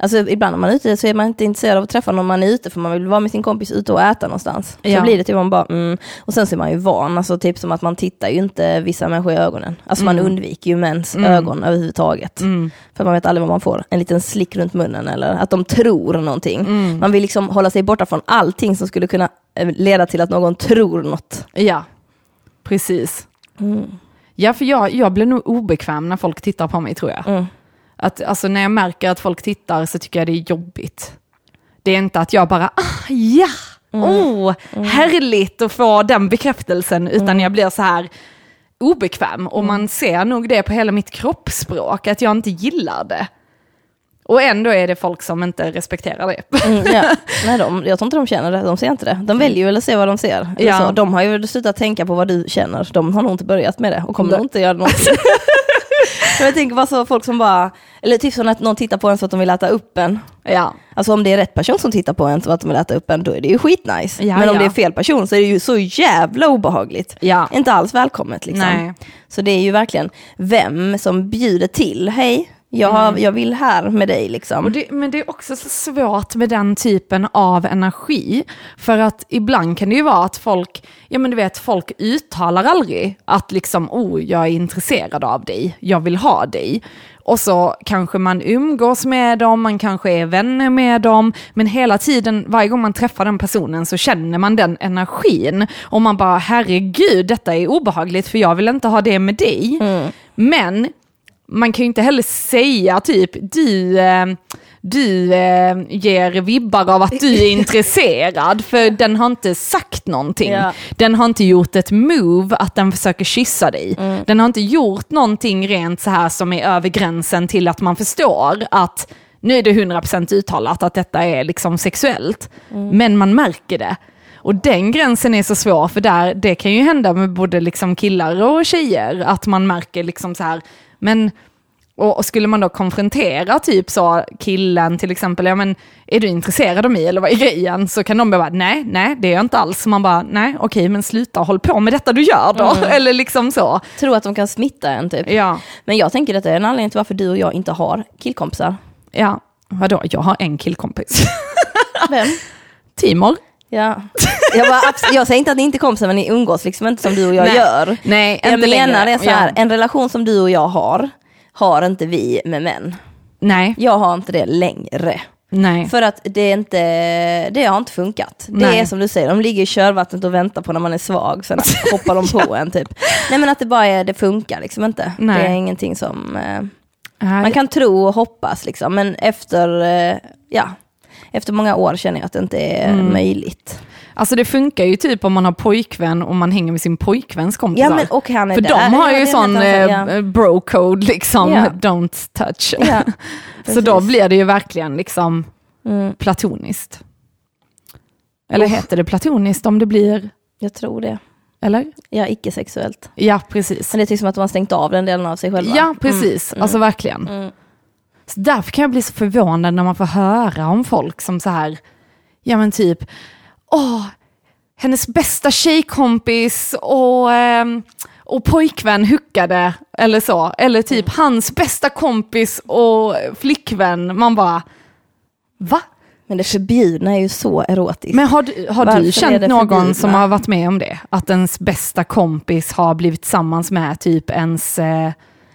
Alltså ibland när man är ute så är man inte intresserad av att träffa någon man är ute för man vill vara med sin kompis ute och äta någonstans. Ja. Så blir det typ man bara mm. Och sen så är man ju van, alltså typ som att man tittar ju inte vissa människor i ögonen. Alltså mm. man undviker ju mäns mm. ögon överhuvudtaget. Mm. För man vet aldrig vad man får, en liten slick runt munnen eller att de tror någonting. Mm. Man vill liksom hålla sig borta från allting som skulle kunna eh, leda till att någon tror något. Ja, precis. Mm. Ja, för jag, jag blir nog obekväm när folk tittar på mig tror jag. Att, alltså, när jag märker att folk tittar så tycker jag det är jobbigt. Det är inte att jag bara, ah, ja, mm. oh, mm. härligt att få den bekräftelsen, utan mm. jag blir så här obekväm. Och man ser nog det på hela mitt kroppsspråk, att jag inte gillar det. Och ändå är det folk som inte respekterar det. Mm, ja. Nej, de, jag tror inte de känner det, de ser inte det. De väljer väl att se vad de ser. Ja. Så, de har ju slutat tänka på vad du känner, de har nog inte börjat med det och kommer nog inte göra det någonsin. jag tänker bara så folk som bara, eller typ som att någon tittar på en så att de vill äta upp en. Ja. Alltså om det är rätt person som tittar på en så att de vill äta upp en, då är det ju skitnice. Ja, Men om ja. det är fel person så är det ju så jävla obehagligt. Ja. Inte alls välkommet liksom. Nej. Så det är ju verkligen vem som bjuder till, hej, jag, mm. jag vill här med dig liksom. Det, men det är också så svårt med den typen av energi. För att ibland kan det ju vara att folk, ja men du vet, folk uttalar aldrig att liksom, oh, jag är intresserad av dig, jag vill ha dig. Och så kanske man umgås med dem, man kanske är vänner med dem, men hela tiden, varje gång man träffar den personen så känner man den energin. Och man bara, herregud, detta är obehagligt för jag vill inte ha det med dig. Mm. Men man kan ju inte heller säga typ, du, eh, du eh, ger vibbar av att du är intresserad, för den har inte sagt någonting. Ja. Den har inte gjort ett move att den försöker kyssa dig. Mm. Den har inte gjort någonting rent så här som är över gränsen till att man förstår att nu är det 100% uttalat att detta är liksom sexuellt, mm. men man märker det. Och den gränsen är så svår, för där, det kan ju hända med både liksom killar och tjejer, att man märker liksom så här, men Och, och skulle man då konfrontera typ så killen till exempel, ja men är du intresserad av mig eller vad är grejen? Så kan de bara, nej, nej det är jag inte alls. Så man bara, nej okej men sluta håll på med detta du gör då. Mm. Eller liksom så. Tror att de kan smitta en typ. Ja, Men jag tänker att det är en anledning till varför du och jag inte har killkompisar. ja. Vadå, jag har en killkompis. Vem? Timor. Ja. Jag, bara, jag säger inte att ni inte är kompisar men ni umgås liksom inte som du och jag Nej. gör. Nej, Jag inte menar längre. det så här, Ja. en relation som du och jag har, har inte vi med män. Nej, Jag har inte det längre. nej. För att det, är inte, det har inte funkat. Det Nej. är som du säger, de ligger i körvattnet och väntar på när man är svag, sen hoppar de på en typ. Nej men att det bara är, det funkar liksom inte. Nej. Det är ingenting som, eh, man kan tro och hoppas liksom, men efter, eh, ja, efter många år känner jag att det inte är Mm. möjligt. Alltså det funkar ju typ om man har pojkvän och man hänger med sin pojkväns kompisar. Ja men och han är För där. de har ju sån eh, ja. bro-code liksom, Ja. don't touch. Så då blir det ju verkligen liksom Mm, platoniskt. Eller Usch. heter det platoniskt om det blir, jag tror det. eller? Ja, icke-sexuellt. Ja, precis. Men det är typ som att de har stängt av den delen av sig själva. Ja, precis. Mm, Alltså verkligen. Mm. Så därför kan jag bli så förvånad när man får höra om folk som så här, ja men typ, åh, hennes bästa tjejkompis och, ehm, och pojkvän huckade, eller så. Eller typ hans bästa kompis och flickvän. Man bara, va? Men det förbjudna är ju så erotiskt. Men har du, har du känt någon som har varit med om det? Att ens bästa kompis har blivit tillsammans med typ ens... Eh,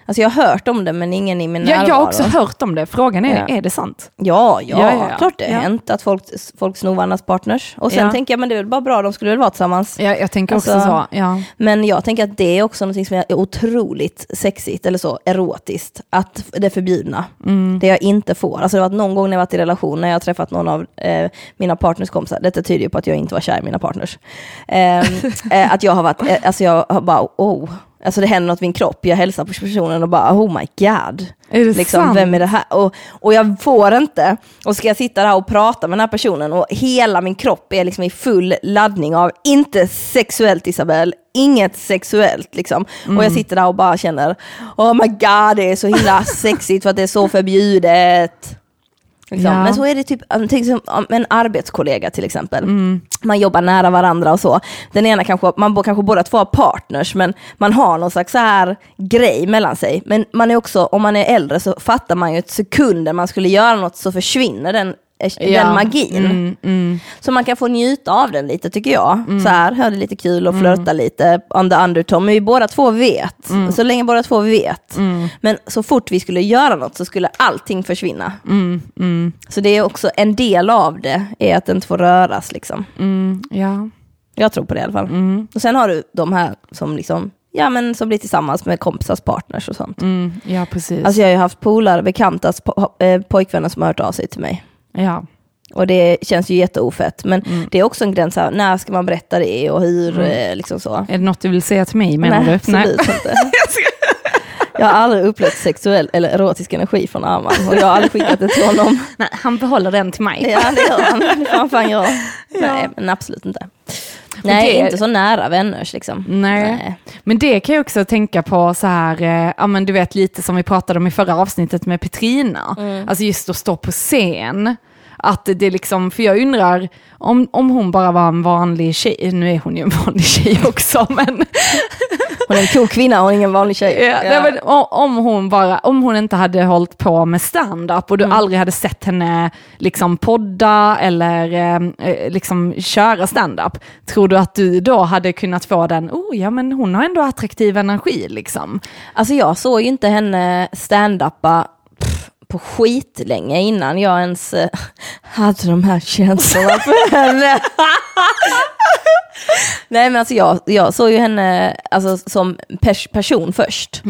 Alltså jag har hört om det men ingen i min ja, närvaro. jag har också hört om det. Frågan är, Ja. är det sant? Ja, ja, Ja, ja, klart det har hänt att folk, folk snor varandras partners. Och sen tänker jag, men det är väl bara bra, de skulle väl vara tillsammans. Ja, jag tänker också Alltså- så. Ja. Men jag tänker att det är också något som är otroligt sexigt, eller så, erotiskt, att det förbjudna. Mm. Det jag inte får. Alltså det har varit någon gång när jag varit i relation, när jag har träffat någon av eh, mina partners kompisar, detta tyder ju på att jag inte var kär i mina partners. Ehm, eh, att jag har varit, eh, alltså jag har bara, oh, alltså det händer något i min kropp, jag hälsar på personen och bara, oh my god. Är det Liksom, sant? vem är det här? Och, och jag får inte, och ska jag sitta där och prata med den här personen och hela min kropp är liksom i full laddning av, inte sexuellt Isabel, inget sexuellt liksom. Och Mm. jag sitter där och bara känner, oh my god det är så himla sexigt för att det är så förbjudet. Liksom. Ja. Men så är det typ en arbetskollega till exempel. Mm. Man jobbar nära varandra och så. Den ena kanske, man kanske båda två har partners, men man har någon slags så här grej mellan sig. Men man är också, om man är äldre så fattar man ju att sekunden man skulle göra något så försvinner den, eh, Ja. den magin. Mm, mm. Så man kan få njuta av den lite tycker jag. Så här, ha det lite kul och flörta lite on the undertone. Men vi båda två vet, så länge båda två vet. Men så fort vi skulle göra något så skulle allting försvinna. Mm, mm, Så det är också en del av det, är att det inte får röras liksom. mm, ja. Jag tror på det i alla fall. Mm, Och sen har du de här som liksom, ja men som blir tillsammans med kompisars partners och sånt. mm, ja, precis. Alltså jag har ju haft polare, bekantas po- eh, pojkvänner som har hört av sig till mig. Ja. Och det känns ju jätteofett. Men Mm. det är också en gräns här, när ska man berätta det och hur, eh, liksom så. Är det något du vill säga till mig menar Nej, du? absolut inte. Jag har aldrig upplevt sexuell eller erotisk energi från Arman och jag har aldrig skickat det till honom. Nej, han behåller den till mig. Ja det gör han, det får han fan göra. Nej men absolut inte. Nej, det- inte så nära vänners liksom. Nej. Men det kan jag också tänka på så här, eh, ja men du vet lite som vi pratade om i förra avsnittet med Petrina. Mm. Alltså just att stå på scen. Att det liksom, för jag undrar om, om hon bara var en vanlig tjej, nu är hon ju en vanlig tjej också, men, Hon är en cool kvinna, hon är ingen vanlig tjej. ja, nej, men om hon bara, om hon inte hade hållit på med stand-up och du Mm. aldrig hade sett henne liksom podda eller eh, eh, liksom köra stand-up, tror du att du då hade kunnat få den, oh ja men hon har ändå attraktiv energi liksom. Alltså jag såg ju inte henne stand-uppa på skit länge innan jag ens eh, hade de här känslorna för henne. Nej men alltså jag, jag såg ju henne alltså, som pers person först.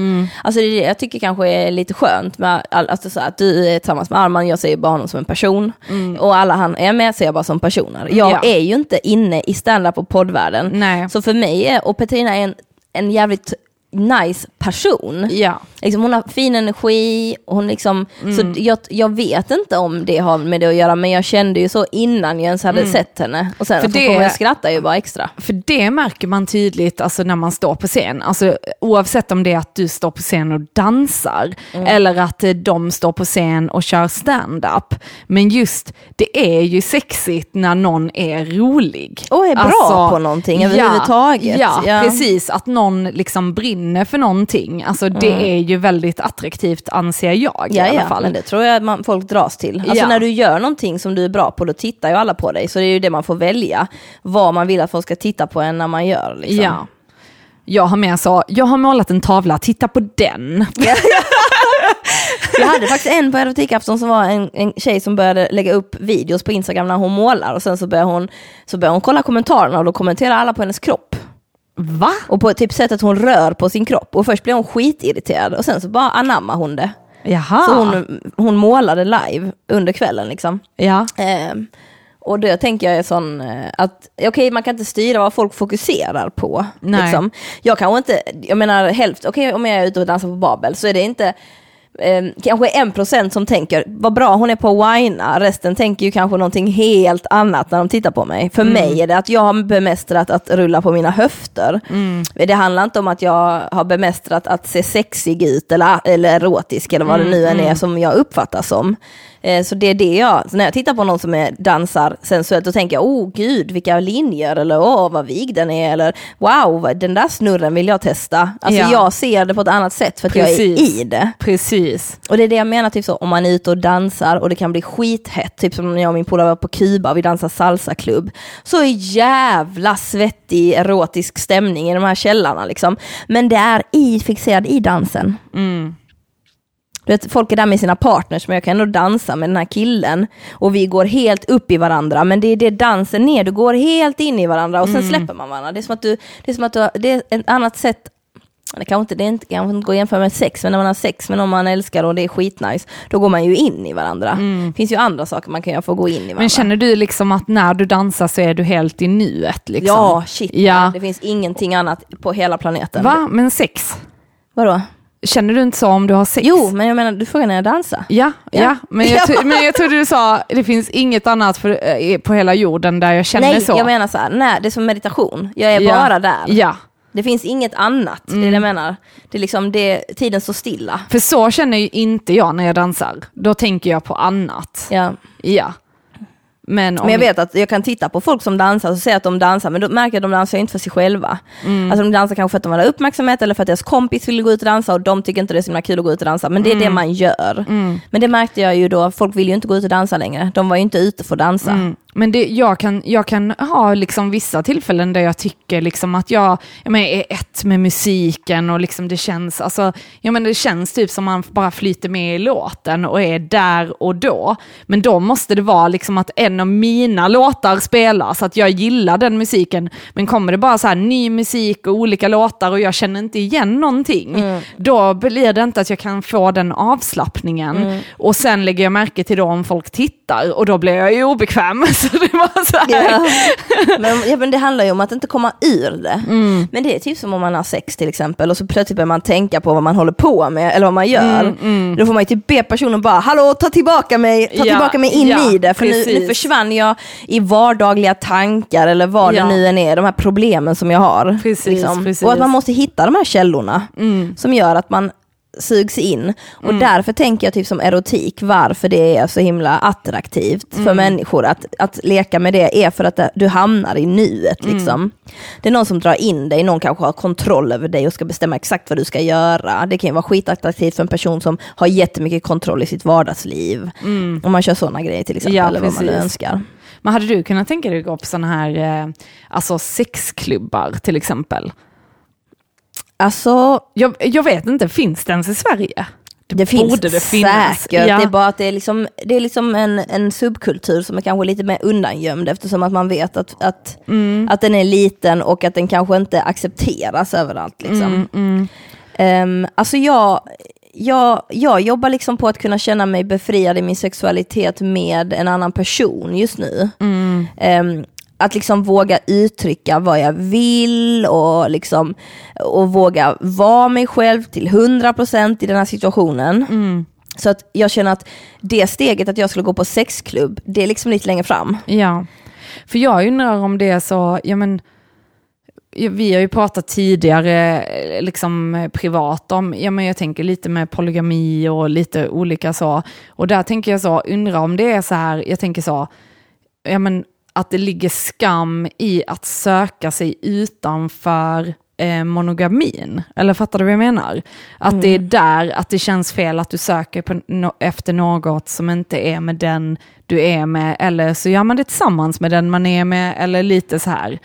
Alltså det jag tycker kanske är lite skönt med all, alltså, så att du är tillsammans med Arman, jag ser ju bara honom som en person. Och alla han är med ser jag bara som personer. Jag Ja. är ju inte inne i stand-up och poddvärlden. Nej. Så för mig, är, och Petrina är en, en jävligt nice person. Ja. Liksom hon har fin energi, hon liksom, Mm. så jag, jag vet inte om det har med det att göra, men jag kände ju så innan jag ens hade sett henne. Och sen Mm. För det- jag skratta ju bara extra. För det märker man tydligt alltså, när man står på scen. Alltså, oavsett om det är att du står på scen och dansar Mm. eller att eh, de står på scen och kör stand-up. Men just, det är ju sexigt när någon är rolig. Alltså, Och är bra på någonting överhuvudtaget. Ja, Ja. precis. Att någon liksom brinner för någonting. Alltså, det är ju väldigt attraktivt anser jag i Mm. Ja, alla ja, fall. men det tror jag man, folk dras till. Alltså Ja. när du gör någonting som du är bra på, då tittar ju alla på dig. Så det är ju det man får välja, vad man vill att folk ska titta på en när man gör. Liksom. Ja. Jag har med så, jag har målat en tavla, titta på den. Jag hade faktiskt en på erotikafton som var en, en tjej som började lägga upp videos på Instagram när hon målar och sen så började hon, så började hon kolla kommentarerna och då kommenterar alla på hennes kropp. Va? Och på typ sättet hon rör på sin kropp. Och först blev hon skitirriterad och sen så bara anammar hon det. Jaha. Så hon, hon målade live under kvällen liksom. Ja. Ehm, och det tänker jag är sån eh, att, okej man kan inte styra vad folk fokuserar på. Nej. Liksom. Jag kanske inte, jag menar hälften, okej om jag är ute och dansar på Babel så är det inte eh, kanske en procent som tänker vad bra hon är på att whina, resten tänker ju kanske någonting helt annat när de tittar på mig. För mig är det att jag har bemästrat att rulla på mina höfter. Det handlar inte om att jag har bemästrat att se sexig ut eller, eller erotisk eller vad det nu än är som jag uppfattar som. Eh, Så det är det jag, så när jag tittar på någon som är, dansar sensuellt, då tänker jag, oh gud vilka linjer, eller åh vad vig den är, eller wow, den där snurren vill jag testa. Alltså Ja. jag ser det på ett annat sätt för att jag är Precis. i det. Precis. Och det är det jag menar, typ så, om man är ute och dansar och det kan bli skithett, typ som när jag och min polare var på Kuba och vi dansar salsaklubb. Så jävla svettig erotisk stämning i de här källarna liksom. Men det är i, fixerad i dansen. Mm. Du vet, folk är där med sina partners, men jag kan ändå dansa med den här killen. Och vi går helt upp i varandra, men det är det dansen ner, du går helt in i varandra och sen Mm. släpper man varandra. Det är som att du, det är som att du, det är ett annat sätt det kanske inte, det är inte, kanske inte går att jämföra med sex, men när man har sex med någon man älskar och det är skitnice, då går man ju in i varandra. Det finns ju andra saker man kan göra för att gå in i varandra. Mm. Men känner du liksom att när du dansar så är du helt i nuet? Liksom? Ja, shit. Ja. Det finns ingenting annat på hela planeten. Va? Men sex? Vadå? Känner du inte så om du har sex? Jo, men jag menar, du frågar när jag dansar. Ja, ja. Ja. Men, jag men jag trodde du sa det finns inget annat för, eh, på hela jorden där jag känner Nej, så. jag menar så här, nej, det är som meditation. Jag är ja. bara där. Ja, Det finns inget annat, det är det jag menar. Det är liksom, det, tiden står stilla. för så känner ju inte jag när jag dansar. Då tänker jag på annat. Ja. Ja. Men, Men jag vet att jag kan titta på folk som dansar och säga att de dansar, men då märker jag att de dansar inte för sig själva. Alltså de dansar kanske för att de vill ha uppmärksamhet eller för att deras kompis vill gå ut och dansa och de tycker inte det är så himla kul att gå ut och dansa. Men det är det man gör. Men det märkte jag ju då, folk vill ju inte gå ut och dansa längre. De var ju inte ute för att dansa. Mm. Men det, jag, kan, jag kan ha liksom vissa tillfällen där jag tycker liksom att jag, jag menar, är ett med musiken och liksom det känns, alltså, jag menar, det känns typ som man bara flyter med i låten och är där och då. Men då måste det vara liksom att en av mina låtar spelas, att jag gillar den musiken. Men kommer det bara så här ny musik och olika låtar och jag känner inte igen någonting, då blir det inte att jag kan få den avslappningen. Och sen lägger jag märke till då om folk tittar och då blir jag ju obekväm. Så det var så. Ja. Men, ja, men det handlar ju om att inte komma ur det. Mm. Men det är typ som om man har sex till exempel och så plötsligt börjar man tänka på vad man håller på med eller vad man gör. Då får man ju typ be personen bara, hallå ta tillbaka mig, ta Mm, Ja, tillbaka mig in ja, i det. För nu, nu försvann jag i vardagliga tankar eller vad det nu än är, de här problemen som jag har. liksom. Precis, precis. Och att man måste hitta de här källorna Mm. som gör att man sugs in. Och därför tänker jag typ som erotik, varför det är så himla attraktivt för Mm. människor att, att leka med det är för att du hamnar i nuet. Mm. Liksom. Det är någon som drar in dig, någon kanske har kontroll över dig och ska bestämma exakt vad du ska göra. Det kan ju vara skitattraktivt för en person som har jättemycket kontroll i sitt vardagsliv. Om man kör sådana grejer till exempel, Mm. Ja, eller vad man nu önskar. Men hade du kunnat tänka dig att gå på sådana här eh, alltså sexklubbar till exempel? Alltså, Jag, jag vet inte, finns det ens i Sverige? Det finns borde det finnas. säkert. Ja. Det är bara att det är liksom, det är liksom en, en subkultur som är kanske lite mer undangömd eftersom att man vet att, att, Mm. att den är liten och att den kanske inte accepteras överallt. Liksom. Mm, Ehm, alltså jag, jag, jag jobbar liksom på att kunna känna mig befriad i min sexualitet med en annan person just nu. Mm. Att liksom våga uttrycka vad jag vill och, liksom, och våga vara mig själv till 100% i den här situationen. Mm. Så att jag känner att det steget att jag skulle gå på sexklubb, det är liksom lite längre fram. Ja, för jag undrar om det är så, ja men, vi har ju pratat tidigare eh, liksom eh, privat om, ja men jag tänker lite med polygami och lite olika så. Och där tänker jag så, undrar om det är så här, jag tänker så, ja men att det ligger skam i att söka sig utanför eh, monogamin. Eller fattar du vad jag menar? Att mm. det är mm. där, att det känns fel att du söker no efter något som inte är med den du är med, eller så gör man det tillsammans med den man är med, eller lite så här.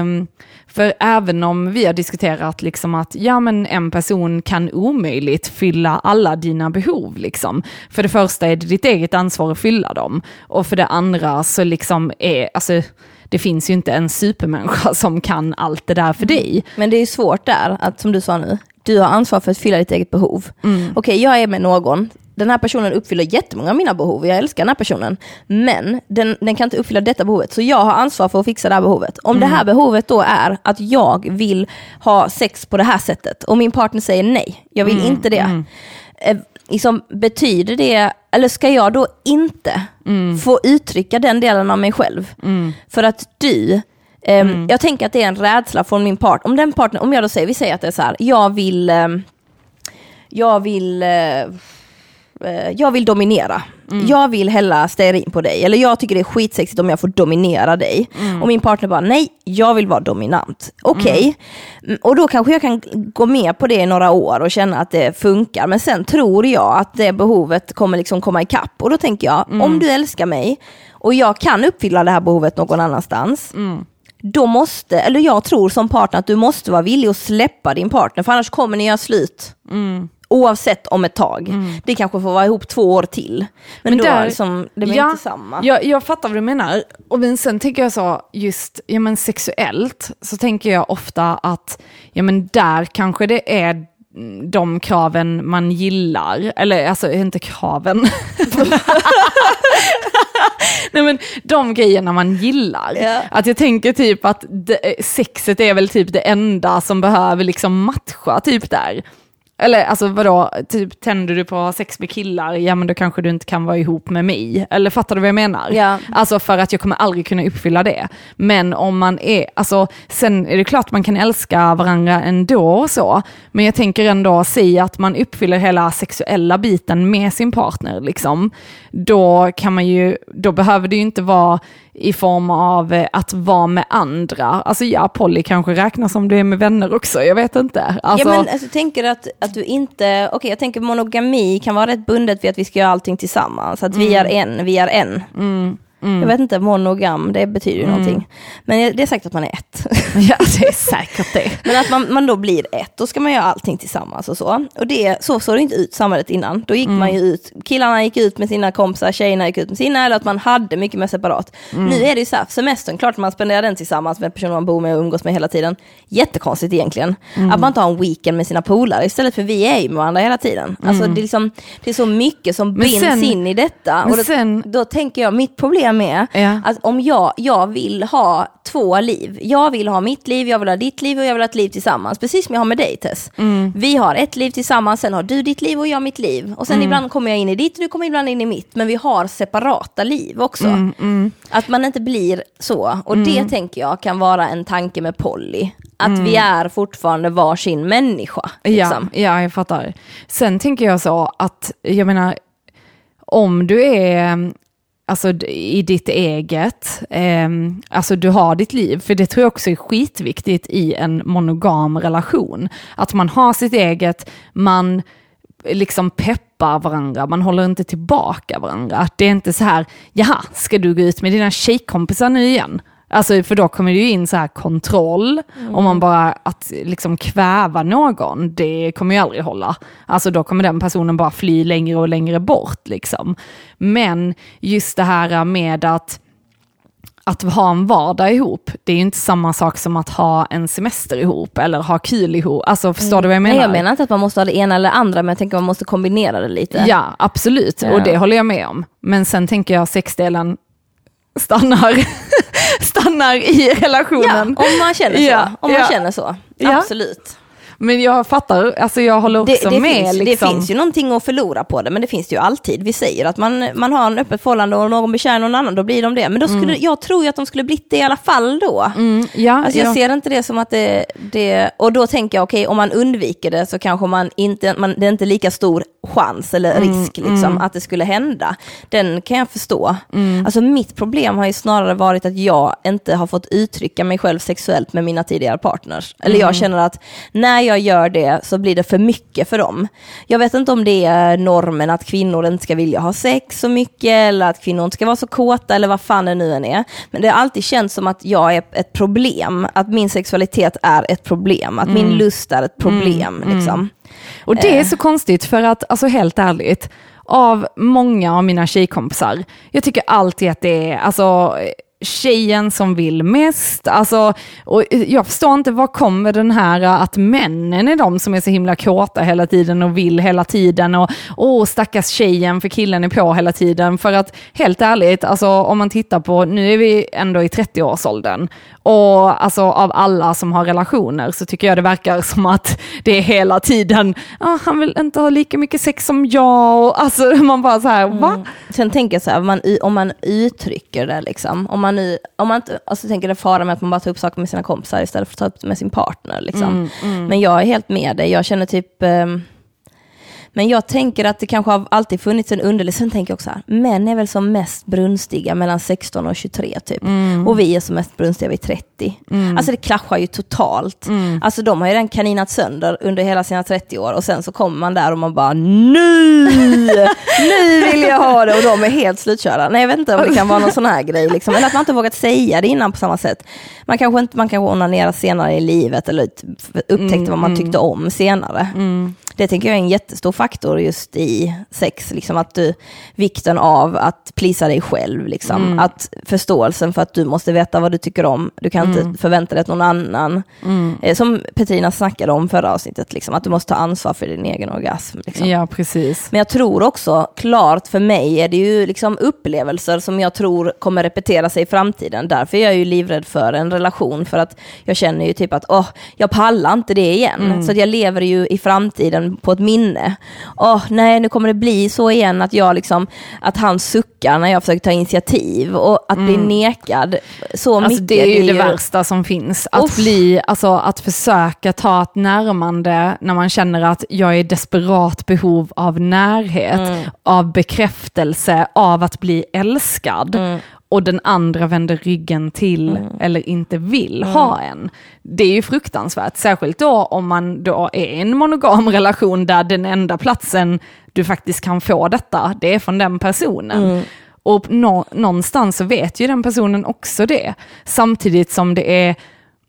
Um, för även om vi har diskuterat liksom att ja, men en person kan omöjligt fylla alla dina behov. Liksom. För det första är det ditt eget ansvar att fylla dem. Och för det andra så liksom är, alltså, det finns ju inte en supermänniska som kan allt det där för mm. dig. Men det är svårt där, att som du sa nu, du har ansvar för att fylla ditt eget behov. Mm. Okej, okay, jag är med någon, den här personen uppfyller jättemånga av mina behov, jag älskar den här personen. Men den, den kan inte uppfylla detta behovet, så jag har ansvar för att fixa det här behovet. Om mm. det här behovet då är att jag vill ha sex på det här sättet och min partner säger nej, jag vill mm. inte det. Mm. Eh, liksom, betyder det, eller ska jag då inte mm. få uttrycka den delen av mig själv? Mm. För att du, Um, jag tänker att det är en rädsla från min part. Om den partner, om jag då säger, vi säger att det är så här, jag vill, um, jag vill Eh, jag vill dominera. Mm. Jag vill hälla stearin på dig. Eller jag tycker det är skitsexigt om jag får dominera dig. Mm. Och min partner bara, nej, jag vill vara dominant. Okej. Okay. Mm. Och då kanske jag kan gå med på det i några år och känna att det funkar. Men sen tror jag att det behovet kommer liksom komma ikapp. Och då tänker jag, mm. om du älskar mig och jag kan uppfylla det här behovet någon annanstans. Mm. Då måste, eller jag tror som partner att du måste vara villig att släppa din partner, för annars kommer ni göra slut. Mm. Oavsett om ett tag. Mm. Det kanske får vara ihop två år till. Men, men då där, liksom, det blir ja, inte samma. Jag, jag fattar vad du menar. Och men sen tänker jag så, just ja, men sexuellt, så tänker jag ofta att ja, men där kanske det är de kraven man gillar, eller alltså inte kraven. Nej men de grejerna man gillar. Yeah. Att jag tänker typ att sexet är väl typ det enda som behöver liksom matcha typ där. Eller alltså vadå, typ tänder du på sex med killar, ja men då kanske du inte kan vara ihop med mig. Eller fattar du vad jag menar? Ja. Alltså för att jag kommer aldrig kunna uppfylla det. Men om man är, alltså sen är det klart man kan älska varandra ändå och så. Men jag tänker ändå, säga att man uppfyller hela sexuella biten med sin partner liksom. Då kan man ju, då behöver det ju inte vara i form av eh, att vara med andra. Alltså ja, Polly kanske räknas som du är med vänner också, jag vet inte. Alltså... Ja, men alltså, tänker att, att du inte, okej okay, jag tänker monogami kan vara rätt bundet vid att vi ska göra allting tillsammans, att mm. vi är en, vi är en. Mm. Mm. Jag vet inte, monogam, det betyder ju mm. någonting. Men det är säkert att man är ett. Ja, det är säkert det. Men att man, man då blir ett, då ska man göra allting tillsammans och så. Och det, så såg det inte ut samhället innan. Då gick mm. man ju ut, killarna gick ut med sina kompisar, tjejerna gick ut med sina, eller att man hade mycket mer separat. Mm. Nu är det ju så här, semestern, klart man spenderar den tillsammans med personer man bor med och umgås med hela tiden. Jättekonstigt egentligen. Mm. Att man inte har en weekend med sina polare istället för vi är ju med varandra hela tiden. Alltså mm. det är, liksom, det är så mycket som binds sen, in i detta. Och då, sen, då tänker jag, mitt problem med ja. att om jag, jag vill ha två liv. Jag vill ha mitt liv, jag vill ha ditt liv och jag vill ha ett liv tillsammans. Precis som jag har med dig Tess. Mm. Vi har ett liv tillsammans, sen har du ditt liv och jag mitt liv. Och sen mm. ibland kommer jag in i ditt och du kommer ibland in i mitt. Men vi har separata liv också. Mm, mm. att man inte blir så. Och det mm. tänker jag kan vara en tanke med Polly. Att vi är fortfarande varsin människa. Liksom. Ja, ja, jag fattar. Sen tänker jag så att, jag menar, om du är alltså i ditt eget, eh, alltså du har ditt liv, för det tror jag också är skitviktigt i en monogam relation. Att man har sitt eget, man eh, liksom peppar varandra, man håller inte tillbaka varandra. Det är inte så här, jaha, ska du gå ut med dina tjejkompisar nu igen? Alltså för då kommer det ju in så här kontroll, mm. om man bara att liksom kväva någon, det kommer ju aldrig hålla. Alltså då kommer den personen bara fly längre och längre bort liksom. Men just det här med att att ha en vardag ihop, det är ju inte samma sak som att ha en semester ihop eller ha kul ihop. Alltså förstår mm. du vad jag menar? Nej, jag menar inte att man måste ha det ena eller andra, men jag tänker att man måste kombinera det lite. Ja, absolut, ja. och det håller jag med om. Men sen tänker jag sexdelen stannar stannar i Ja, relationen. om man känner så. Ja, om man ja. känner så. Ja. Absolut. Men jag fattar, alltså jag håller Det, också det, med. finns, liksom. det finns ju någonting att förlora på det, men det finns det ju alltid. Vi säger att man, man har en öppet förhållande och någon bekär någon annan, då blir de det. Men då skulle, jag tror ju att de skulle blivit det i alla fall då. Mm, ja, Alltså jag ja. ser inte det som att det, det och då tänker jag okej, om man undviker det så kanske man inte, man, det är inte lika stor chans eller Mm, risk liksom, att det skulle hända. Den kan jag förstå. Mm. Alltså mitt problem har ju snarare varit att jag inte har fått uttrycka mig själv sexuellt med mina tidigare partners. Eller Mm. jag känner att när jag gör det så blir det för mycket för dem. Jag vet inte om det är normen att kvinnor inte ska vilja ha sex så mycket eller att kvinnor inte ska vara så kåta eller vad fan det nu än är. Men det har alltid känts som att jag är ett problem, att min sexualitet är ett problem, att min lust är ett problem. Liksom. Och det Eh. är så konstigt för att, alltså helt ärligt, av många av mina tjejkompisar, jag tycker alltid att det är, alltså tjejen som vill mest. Alltså, och jag förstår inte, var kommer den här att männen är de som är så himla kåta hela tiden och vill hela tiden och åh stackars tjejen för killen är på hela tiden. För att helt ärligt, alltså om man tittar på, nu är vi ändå i 30-årsåldern och alltså av alla som har relationer så tycker jag det verkar som att det är hela tiden, ah, han vill inte ha lika mycket sex som jag. Och, alltså man bara så här, va? Mm. Sen tänker jag så här, om man, om man uttrycker det liksom, om man, nu, om man inte, alltså tänker det fara med att man bara tar upp saker med sina kompisar istället för att ta upp det med sin partner liksom. Men jag är helt med dig, jag känner typ, ehm, men jag tänker att det kanske har alltid funnits en underlig, sen tänker jag också här, män är väl som mest brunstiga mellan 16 och 23 typ. Och vi är som mest brunstiga vid 30. Alltså det klaschar ju totalt. Alltså de har ju redan kaninat sönder under hela sina 30 år och sen så kommer man där och man bara nu, nu vill jag ha det och de är helt slutkörda. Nej jag vet inte om det kan vara någon sån här grej liksom. Eller att man inte vågat säga det innan på samma sätt. Man kanske inte, man kanske onanerar senare i livet eller upptäckte vad man tyckte om senare. Det tänker jag är en jättestor faktor just i sex, liksom att du, vikten av att plisa dig själv, liksom. att förståelsen för att du måste veta vad du tycker om, du kan inte förvänta dig att någon annan, eh, som Petrina snackade om förra avsnittet, liksom, att du måste ta ansvar för din egen orgasm. Liksom. Ja, precis. Men jag tror också, klart för mig är det ju liksom upplevelser som jag tror kommer repetera sig i framtiden. Därför är jag ju livrädd för en relation, för att jag känner ju typ att åh, jag pallar inte det igen. Så att jag lever ju i framtiden på ett minne. Åh, nej, nu kommer det bli så igen att jag liksom, att han suckar när jag försöker ta initiativ och att bli nekad så Alltså mycket. det är ju det värsta som finns. Att, Uff. bli, alltså, att försöka ta ett närmande när man känner att jag är i desperat behov av närhet, Mm. av bekräftelse, av att bli älskad. Mm. Och den andra vänder ryggen till eller inte vill Mm. ha en. Det är ju fruktansvärt, särskilt då om man då är i en monogam relation där den enda platsen du faktiskt kan få detta, det är från den personen. Mm. Och nå, någonstans så vet ju den personen också det. Samtidigt som det är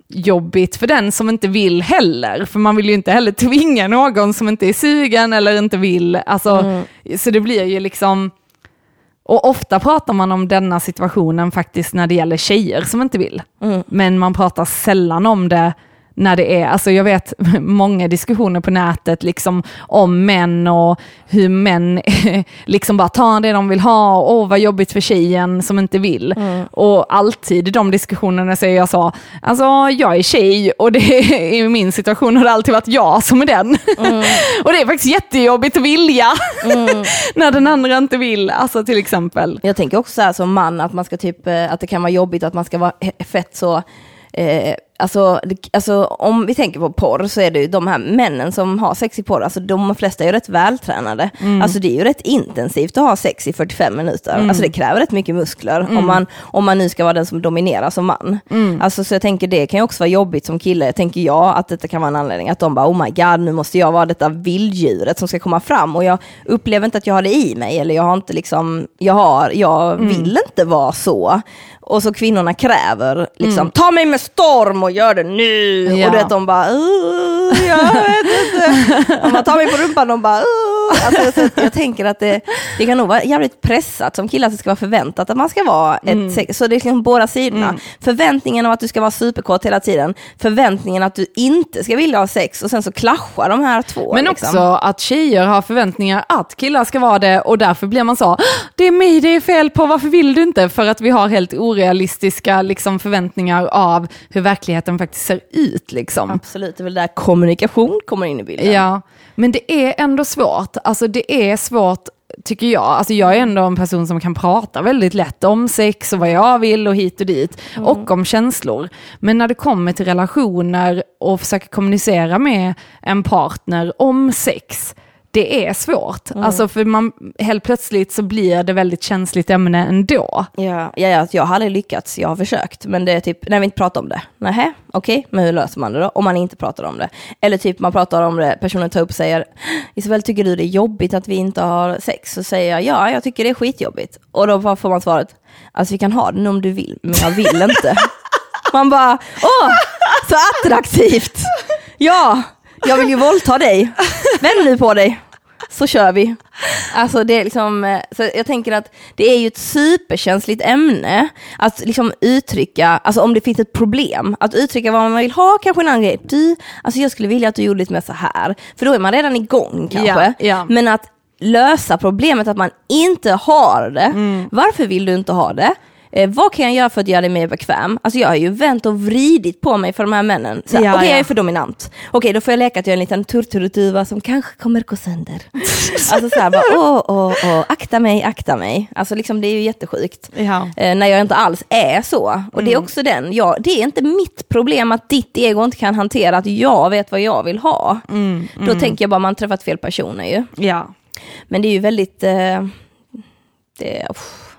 jobbigt för den som inte vill heller. För man vill ju inte heller tvinga någon som inte är sugen eller inte vill. Alltså, Så det blir ju liksom... Och ofta pratar man om denna situationen faktiskt när det gäller tjejer som inte vill. Men man pratar sällan om det när det är, alltså jag vet många diskussioner på nätet liksom om män och hur män liksom bara tar det de vill ha, åh vad jobbigt för tjejen som inte vill. Och alltid i de diskussionerna säger jag så, alltså jag är tjej och det är, i min situation har det alltid varit jag som är den. och det är faktiskt jättejobbigt att vilja när den andra inte vill, alltså till exempel. Jag tänker också så här som man, att man ska typ, eh, att det kan vara jobbigt att man ska vara fett så, eh, alltså, det- alltså om vi tänker på porr så är det ju de här männen som har sex i porr, alltså de flesta är ju rätt vältränade. Alltså det är ju rätt intensivt att ha sex i 45 minuter. Alltså det kräver rätt mycket muskler om, man, om man nu ska vara den som dominerar som man. Alltså så jag tänker det kan ju också vara jobbigt som kille, tänker jag, att detta kan vara en anledning. Att de bara, oh my god, nu måste jag vara detta vilddjuret som ska komma fram och jag upplever inte att jag har det i mig eller jag har inte liksom, jag har, jag vill inte vara så. Och så kvinnorna kräver liksom, ta mig med storm och gör det nu. Ja. Och du vet de bara, "Uh, jag vet inte. De bara, ta mig på rumpan, de bara, "Uh." Alltså, så jag tänker att det, det kan nog vara jävligt pressat som kille att det ska vara förväntat att man ska vara ett sex. Så det är liksom båda sidorna. Förväntningen av att du ska vara superkåt hela tiden, förväntningen att du inte ska vilja ha sex och sen så clashar de här två. Men liksom. också att tjejer har förväntningar att killar ska vara det och därför blir man så, "Ah, det är mig det är fel på, varför vill du inte? För att vi har helt orealistiska liksom, förväntningar av hur verkligheten faktiskt ser ut. Liksom. Absolut, det är väl där kommunikation kommer in i bilden. Ja, men det är ändå svårt. Alltså det är svårt tycker jag. Alltså jag är ändå en person som kan prata väldigt lätt om sex och vad jag vill och hit och dit. Och om känslor. Men när det kommer till relationer och försöka kommunicera med en partner om sex, det är svårt. Alltså för man, helt plötsligt så blir det väldigt känsligt ämne ändå. Ja, ja, ja, jag har aldrig lyckats, jag har försökt. Men det är typ, när vi inte pratar om det. Nähä, okej, men hur löser man det då? Om man inte pratar om det. Eller typ man pratar om det, personen tar upp och säger, Isabel tycker du det är jobbigt att vi inte har sex? Så säger jag, ja, jag tycker det är skitjobbigt. Och då får man svaret, alltså vi kan ha den om du vill, men jag vill inte. Man bara, åh, så attraktivt! Ja, jag vill ju våldta dig. Vänd nu på dig så kör vi. Alltså det är liksom, eh, så jag tänker att det är ju ett superkänsligt ämne att liksom uttrycka, alltså om det finns ett problem, att uttrycka vad man vill ha, kanske en annan grej. Du, alltså jag skulle vilja att du gjorde lite mer så här, för då är man redan igång kanske. Ja, ja. Men att lösa problemet att man inte har det, Mm. varför vill du inte ha det? Eh, vad kan jag göra för att göra dig mer bekväm? Alltså jag har ju vänt och vridit på mig för de här männen. Så Ja, Okej, jag ja. är för dominant. Okej, då får jag leka att jag är en liten turturtuva som kanske kommer gå sönder. alltså så här, bara, åh, åh, åh, akta mig, akta mig. Alltså liksom, det är ju jättesjukt. Ja. Eh, när jag inte alls är så. Och Mm. det är också den, ja, det är inte mitt problem att ditt ego inte kan hantera att jag vet vad jag vill ha. Mm, Då tänker jag bara, man träffat fel personer ju. Ja. Men det är ju väldigt, eh, det, uff,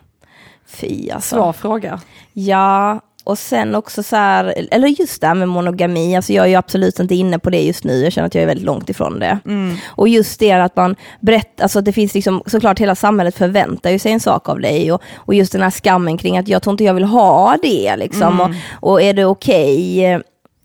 fy alltså. Svår fråga. Ja, och sen också så här, eller just det här med monogami, alltså jag är ju absolut inte inne på det just nu, jag känner att jag är väldigt långt ifrån det. Och just det att man berättar, alltså det finns liksom, såklart hela samhället förväntar ju sig en sak av dig och, och just den här skammen kring att jag tror inte jag vill ha det liksom, och, och är det okej?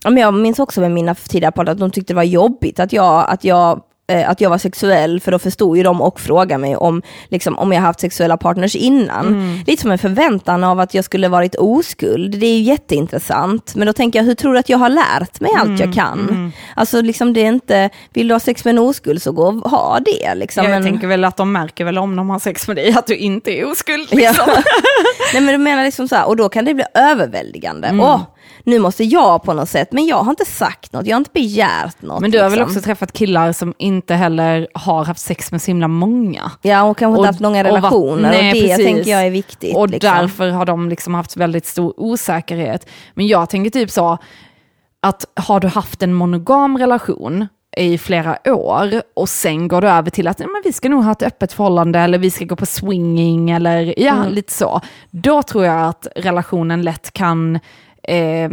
Ja, men jag minns också med mina tidigare partner att de tyckte det var jobbigt att jag, att jag eh, att jag var sexuell, för då förstod ju de och frågade mig om, liksom, om jag haft sexuella partners innan. Lite som en förväntan av att jag skulle varit oskuld. Det är ju jätteintressant. Men då tänker jag, hur tror du att jag har lärt mig allt jag kan? Alltså liksom det är inte, vill du ha sex med en oskuld så gå och ha det. Liksom. jag Men- tänker väl att de märker väl om de har sex med dig att du inte är oskuld. Ja. Liksom. Nej men du menar liksom så här, och då kan det bli överväldigande. Mm. Åh, nu måste jag på något sätt, men jag har inte sagt något, jag har inte begärt något. Men du har väl liksom. också träffat killar som inte heller har haft sex med så himla många. Ja, och kanske Och- inte haft långa och relationer, och, nej, det precis. tänker jag är viktigt. Och liksom. därför har de liksom haft väldigt stor osäkerhet. Men jag tänker typ så, att har du haft en monogam relation i flera år och sen går du över till att men vi ska nog ha ett öppet förhållande eller vi ska gå på swinging eller ja, Mm. lite så. Då tror jag att relationen lätt kan eh,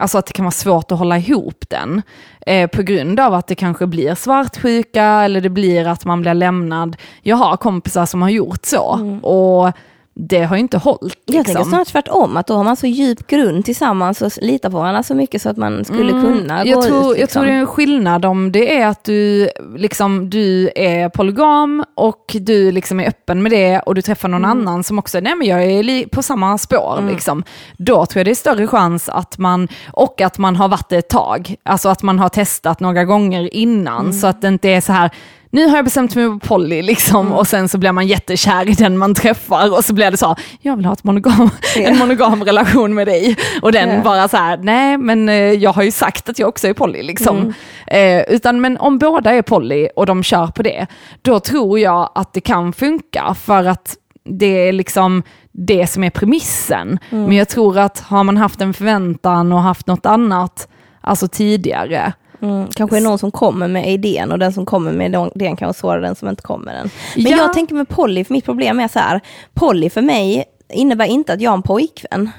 Alltså att det kan vara svårt att hålla ihop den. Eh, på grund av att det kanske blir svartsjuka eller det blir att man blir lämnad. Jag har kompisar som har gjort så och det har ju inte hållit. Mm. Jag tänker Liksom. snarare tvärtom, att då har man så djup grund tillsammans och litar på varandra så mycket så att man skulle kunna Mm. jag gå tror, ut. jag Liksom. tror det är en skillnad om det är att du, liksom, du är polygam och du liksom är öppen med det och du träffar någon Mm. annan som också, nej men jag är på samma spår. Liksom. Då tror jag det är större chans att man, och att man har varit det ett tag, alltså att man har testat några gånger innan Mm. så att det inte är så här, nu har jag bestämt mig på poly liksom Mm. och sen så blir man jättekär i den man träffar och så blir det så, jag vill ha monogam, en monogam relation med dig. Och den Ja. bara så här, nej men eh, jag har ju sagt att jag också är poly liksom. Mm. Eh, utan men om båda är poly och de kör på det, då tror jag att det kan funka för att det är liksom det som är premissen. Mm. Men jag tror att har man haft en förväntan och haft något annat, alltså tidigare, Mm, kanske är någon som kommer med idén och den som kommer med den- idén kan än den som inte kommer den. Men Ja. jag tänker med poly, för mitt problem är så här, poly för mig innebär inte att jag har en pojkvän.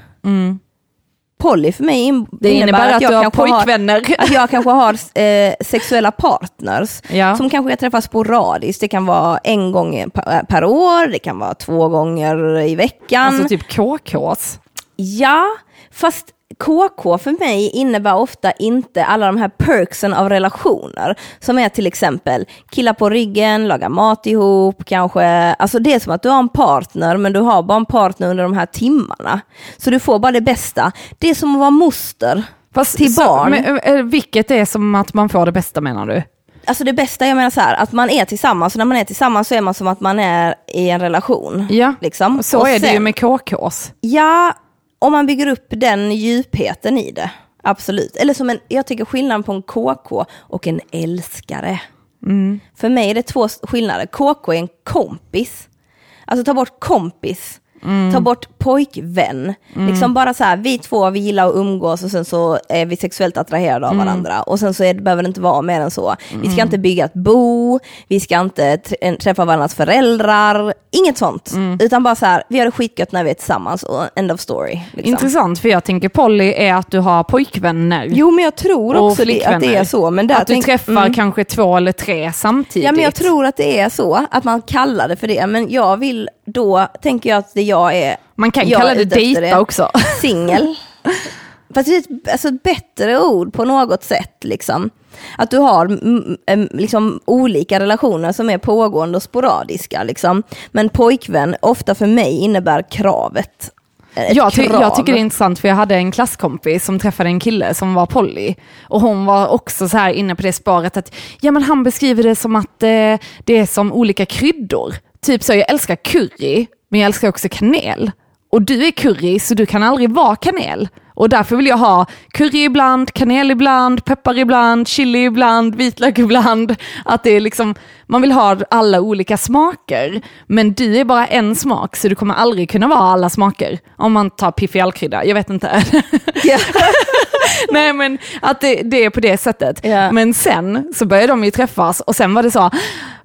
Poly för mig in, Mm. det innebär att, jag du har pojkvänner. att jag kanske har eh, sexuella partners Ja. som kanske jag träffar sporadiskt. Det kan vara en gång per, per år, det kan vara två gånger i veckan. Alltså typ KKs. Ja, fast KK för mig innebär ofta inte alla de här perksen av relationer. Som är till exempel killa på ryggen, laga mat ihop, kanske. Alltså det är som att du har en partner men du har bara en partner under de här timmarna. Så du får bara det bästa. Det är som att vara moster Fast, till så, barn. men, eh, vilket är som att man får det bästa menar du? Alltså det bästa, jag menar så här, att man är tillsammans, och när man är tillsammans så är man som att man är i en relation. Ja, Liksom. så Och är det ju sen- med KKs. Ja, om man bygger upp den djupheten i det. Absolut. Eller som en, jag tycker skillnaden på en KK och en älskare. För mig är det två skillnader. KK är en kompis. Alltså ta bort kompis. Ta bort pojkvän. Liksom bara så här, vi två, vi gillar att umgås och sen så är vi sexuellt attraherade av varandra. Och sen så är, det- behöver det inte vara mer än så. Vi ska inte bygga ett bo, vi ska inte tr- träffa varandras föräldrar, inget sånt. Utan bara så här, vi har det skitgött när vi är tillsammans och end of story. Liksom. Intressant, för jag tänker Polly är att du har pojkvänner. Jo men jag tror också det, att det är så. Men där att du tänk- träffar mm. kanske två eller tre samtidigt. Ja men jag tror att det är så, att man kallar det för det. Men jag vill, då tänker jag att det jag är Man kan kalla det dejta också. Singel. Fast det är ett, alltså ett bättre ord på något sätt liksom. Att du har liksom, olika relationer som är pågående och sporadiska. Liksom. Men pojkvän, ofta för mig, innebär kravet. Ett Jag, ty- krav. jag tycker det är intressant för jag hade en klasskompis som träffade en kille som var poly. Och hon var också så här inne på det spåret att ja, men han beskriver det som att eh, det är som olika kryddor. Typ så, jag älskar curry, men jag älskar också kanel. Och du är curry, så du kan aldrig vara kanel. Och därför vill jag ha curry ibland, kanel ibland, peppar ibland, chili ibland, vitlök ibland. Att det är liksom, man vill ha alla olika smaker. Men du är bara en smak, så du kommer aldrig kunna vara alla smaker. Om man tar piffig allkrydda, jag vet inte. Ja. Nej men att det, det är på det sättet. Ja. Men sen så började de ju träffas och sen var det så,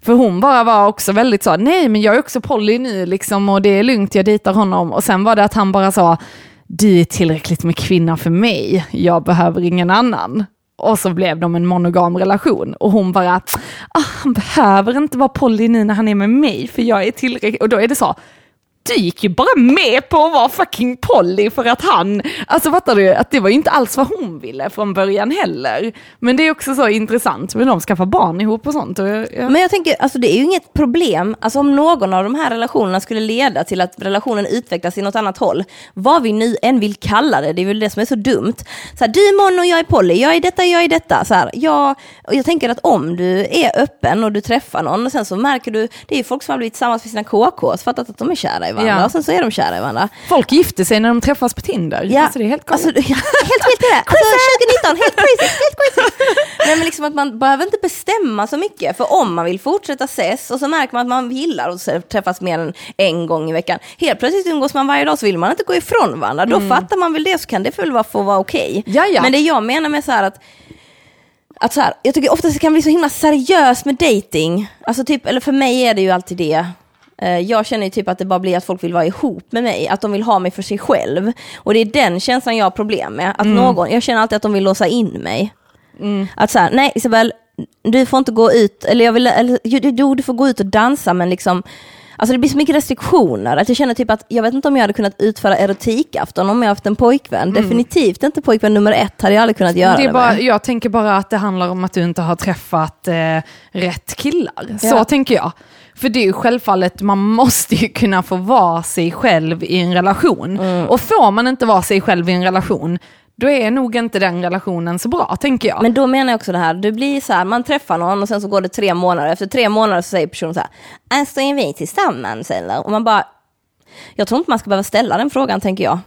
för hon bara var också väldigt så, nej men jag är också poly nu liksom och det är lugnt, jag dejtar honom. Och sen var det att han bara sa, du är tillräckligt med kvinna för mig, jag behöver ingen annan. Och så blev de en monogam relation och hon bara, ah, han behöver inte vara poly nu när han är med mig för jag är tillräckligt, och då är det så, du gick ju bara med på att vara fucking Polly för att han, alltså fattar du, att det var ju inte alls vad hon ville från början heller. Men det är också så intressant, men de skaffar barn ihop och sånt. Och jag, jag, Men jag tänker, alltså det är ju inget problem, alltså om någon av de här relationerna skulle leda till att relationen utvecklas i något annat håll, vad vi nu än vill kalla det, det är väl det som är så dumt. Så här, du är Mon och jag är Polly, jag är detta, jag är detta. Så här, jag, och jag tänker att om du är öppen och du träffar någon och sen så märker du, det är ju folk som har blivit tillsammans med sina KKs, fattat att de är kära i varandra Ja. och sen så är de kära i varandra. folk gifter sig när de träffas på Tinder. Ja. Alltså det är helt galet. Alltså, ja, helt vilt är det. Alltså 2019, helt crazy, helt crazy. Nej men liksom att man behöver inte bestämma så mycket. För om man vill fortsätta ses och så märker man att man gillar att träffas mer än en gång i veckan. Helt plötsligt umgås man varje dag så vill man inte gå ifrån varandra. Då fattar man väl det så kan det väl få vara okej. Mm. Ja, ja. Men det jag menar med så här att att så här, jag tycker ofta det kan bli så himla seriöst med dating. Alltså typ, eller för mig är det ju alltid det. Eh, Jag känner typ att det bara blir att folk vill vara ihop med mig, att de vill ha mig för sig själv. Och det är den känslan jag har problem med. Att någon, jag känner alltid att de vill låsa in mig. Att så här, nej Isabel, du får inte gå ut, eller jag vill, eller, jo du får gå ut och dansa men liksom Alltså det blir så mycket restriktioner, att jag känner typ att jag vet inte om jag hade kunnat utföra erotikafton om jag haft en pojkvän. Definitivt inte pojkvän nummer ett hade jag aldrig kunnat göra det det, är bara, jag tänker bara att det handlar om att du inte har träffat eh, rätt killar. Så Ja. tänker jag. För det är ju självfallet, man måste ju kunna få vara sig själv i en relation. Mm. Och får man inte vara sig själv i en relation, då är nog inte den relationen så bra, tänker jag. Men då menar jag också det här, det blir så här, man träffar någon och sen så går det tre månader, efter tre månader så säger personen så här, alltså är vi tillsammans eller? Och man bara, jag tror inte man ska behöva ställa den frågan tänker jag.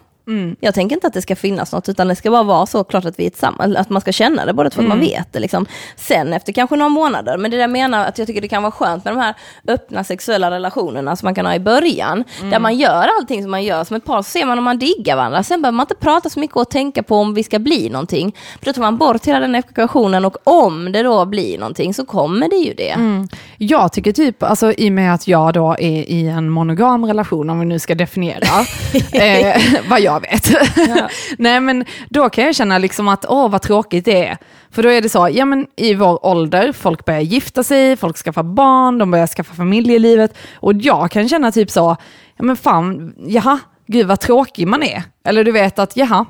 Jag tänker inte att det ska finnas något, utan det ska bara vara så klart att vi är tillsammans, att man ska känna det båda två, att man vet det liksom. Sen efter kanske några månader, men det där menar att jag tycker det kan vara skönt med de här öppna sexuella relationerna som man kan ha i början, där man gör allting som man gör som ett par, så ser man om man diggar varandra. Sen behöver man inte prata så mycket och tänka på om vi ska bli någonting, för då tar man bort hela den ekvationen och om det då blir någonting så kommer det ju det. Jag tycker typ, alltså i och med att jag då är i en monogam relation, om vi nu ska definiera eh, vad jag vet. Nej men då kan jag känna liksom att, åh vad tråkigt det är. För då är det så, ja men i vår ålder, folk börjar gifta sig, folk skaffar barn, de börjar skaffa familjelivet. Och jag kan känna typ så, ja men fan, jaha, gud vad tråkig man är. Eller du vet att, jaha,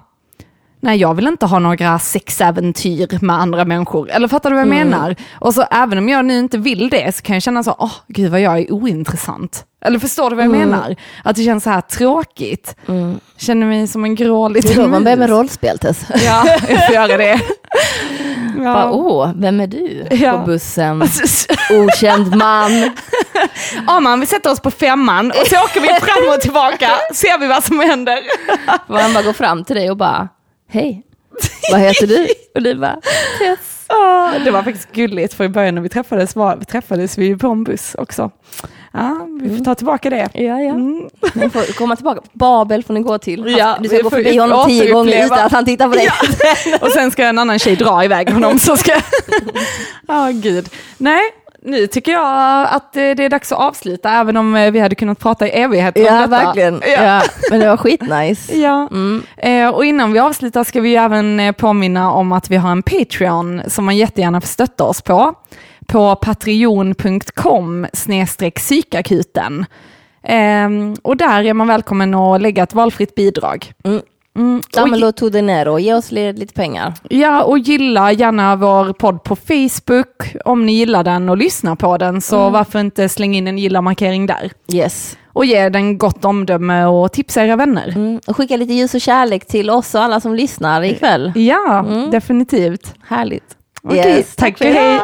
nej jag vill inte ha några sexäventyr med andra människor. Eller fattar du vad jag menar? Och så även om jag nu inte vill det så kan jag känna så, åh gud vad jag är ointressant. Eller förstår du vad jag menar? Att det känns så här tråkigt. Känner mig som en grå Det är liten då man börjar med mus. rollspel Tess. Ja, jag får göra det. Bara, Ja. åh, vem är du Ja. på bussen? Okänd man. Ja man, vi sätter oss på femman och så åker vi fram och tillbaka, ser vi vad som händer. Man bara går fram till dig och bara, hej, vad heter du? Och du bara, Tess. Ja, det var faktiskt gulligt för i början när vi träffades, var, vi träffades vi på en buss också. Ja, vi får ta tillbaka det. Ja, ja. Mm. Ni får komma tillbaka. Babel får ni gå till. Han- Ja, du ska gå förbi honom tio gånger utan att han tittar på dig. Och sen ska en annan tjej dra iväg honom. Så ska... Ja, gud. Nej, nu tycker jag att det är dags att avsluta, även om eh, vi hade kunnat prata i evigheter om Ja, detta. verkligen. Ja. Ja. Men det var skitnice. Ja, Mm. eh, och innan vi avslutar ska vi även eh, påminna om att vi har en Patreon som man jättegärna får stötta oss på. På patreon.com psykakuten. Eh, och där är man välkommen att lägga ett valfritt bidrag. Mm. Mm, och Damelo to dinero, ge oss li- lite pengar. Ja, och gilla gärna vår podd på Facebook om ni gillar den och lyssnar på den. Så varför inte slänga in en gilla-markering där? Yes. Och ge den gott omdöme och tipsa era vänner. Mm. Och skicka lite ljus och kärlek till oss och alla som lyssnar ikväll. Ja, definitivt. Härligt. Okej, tack och hej.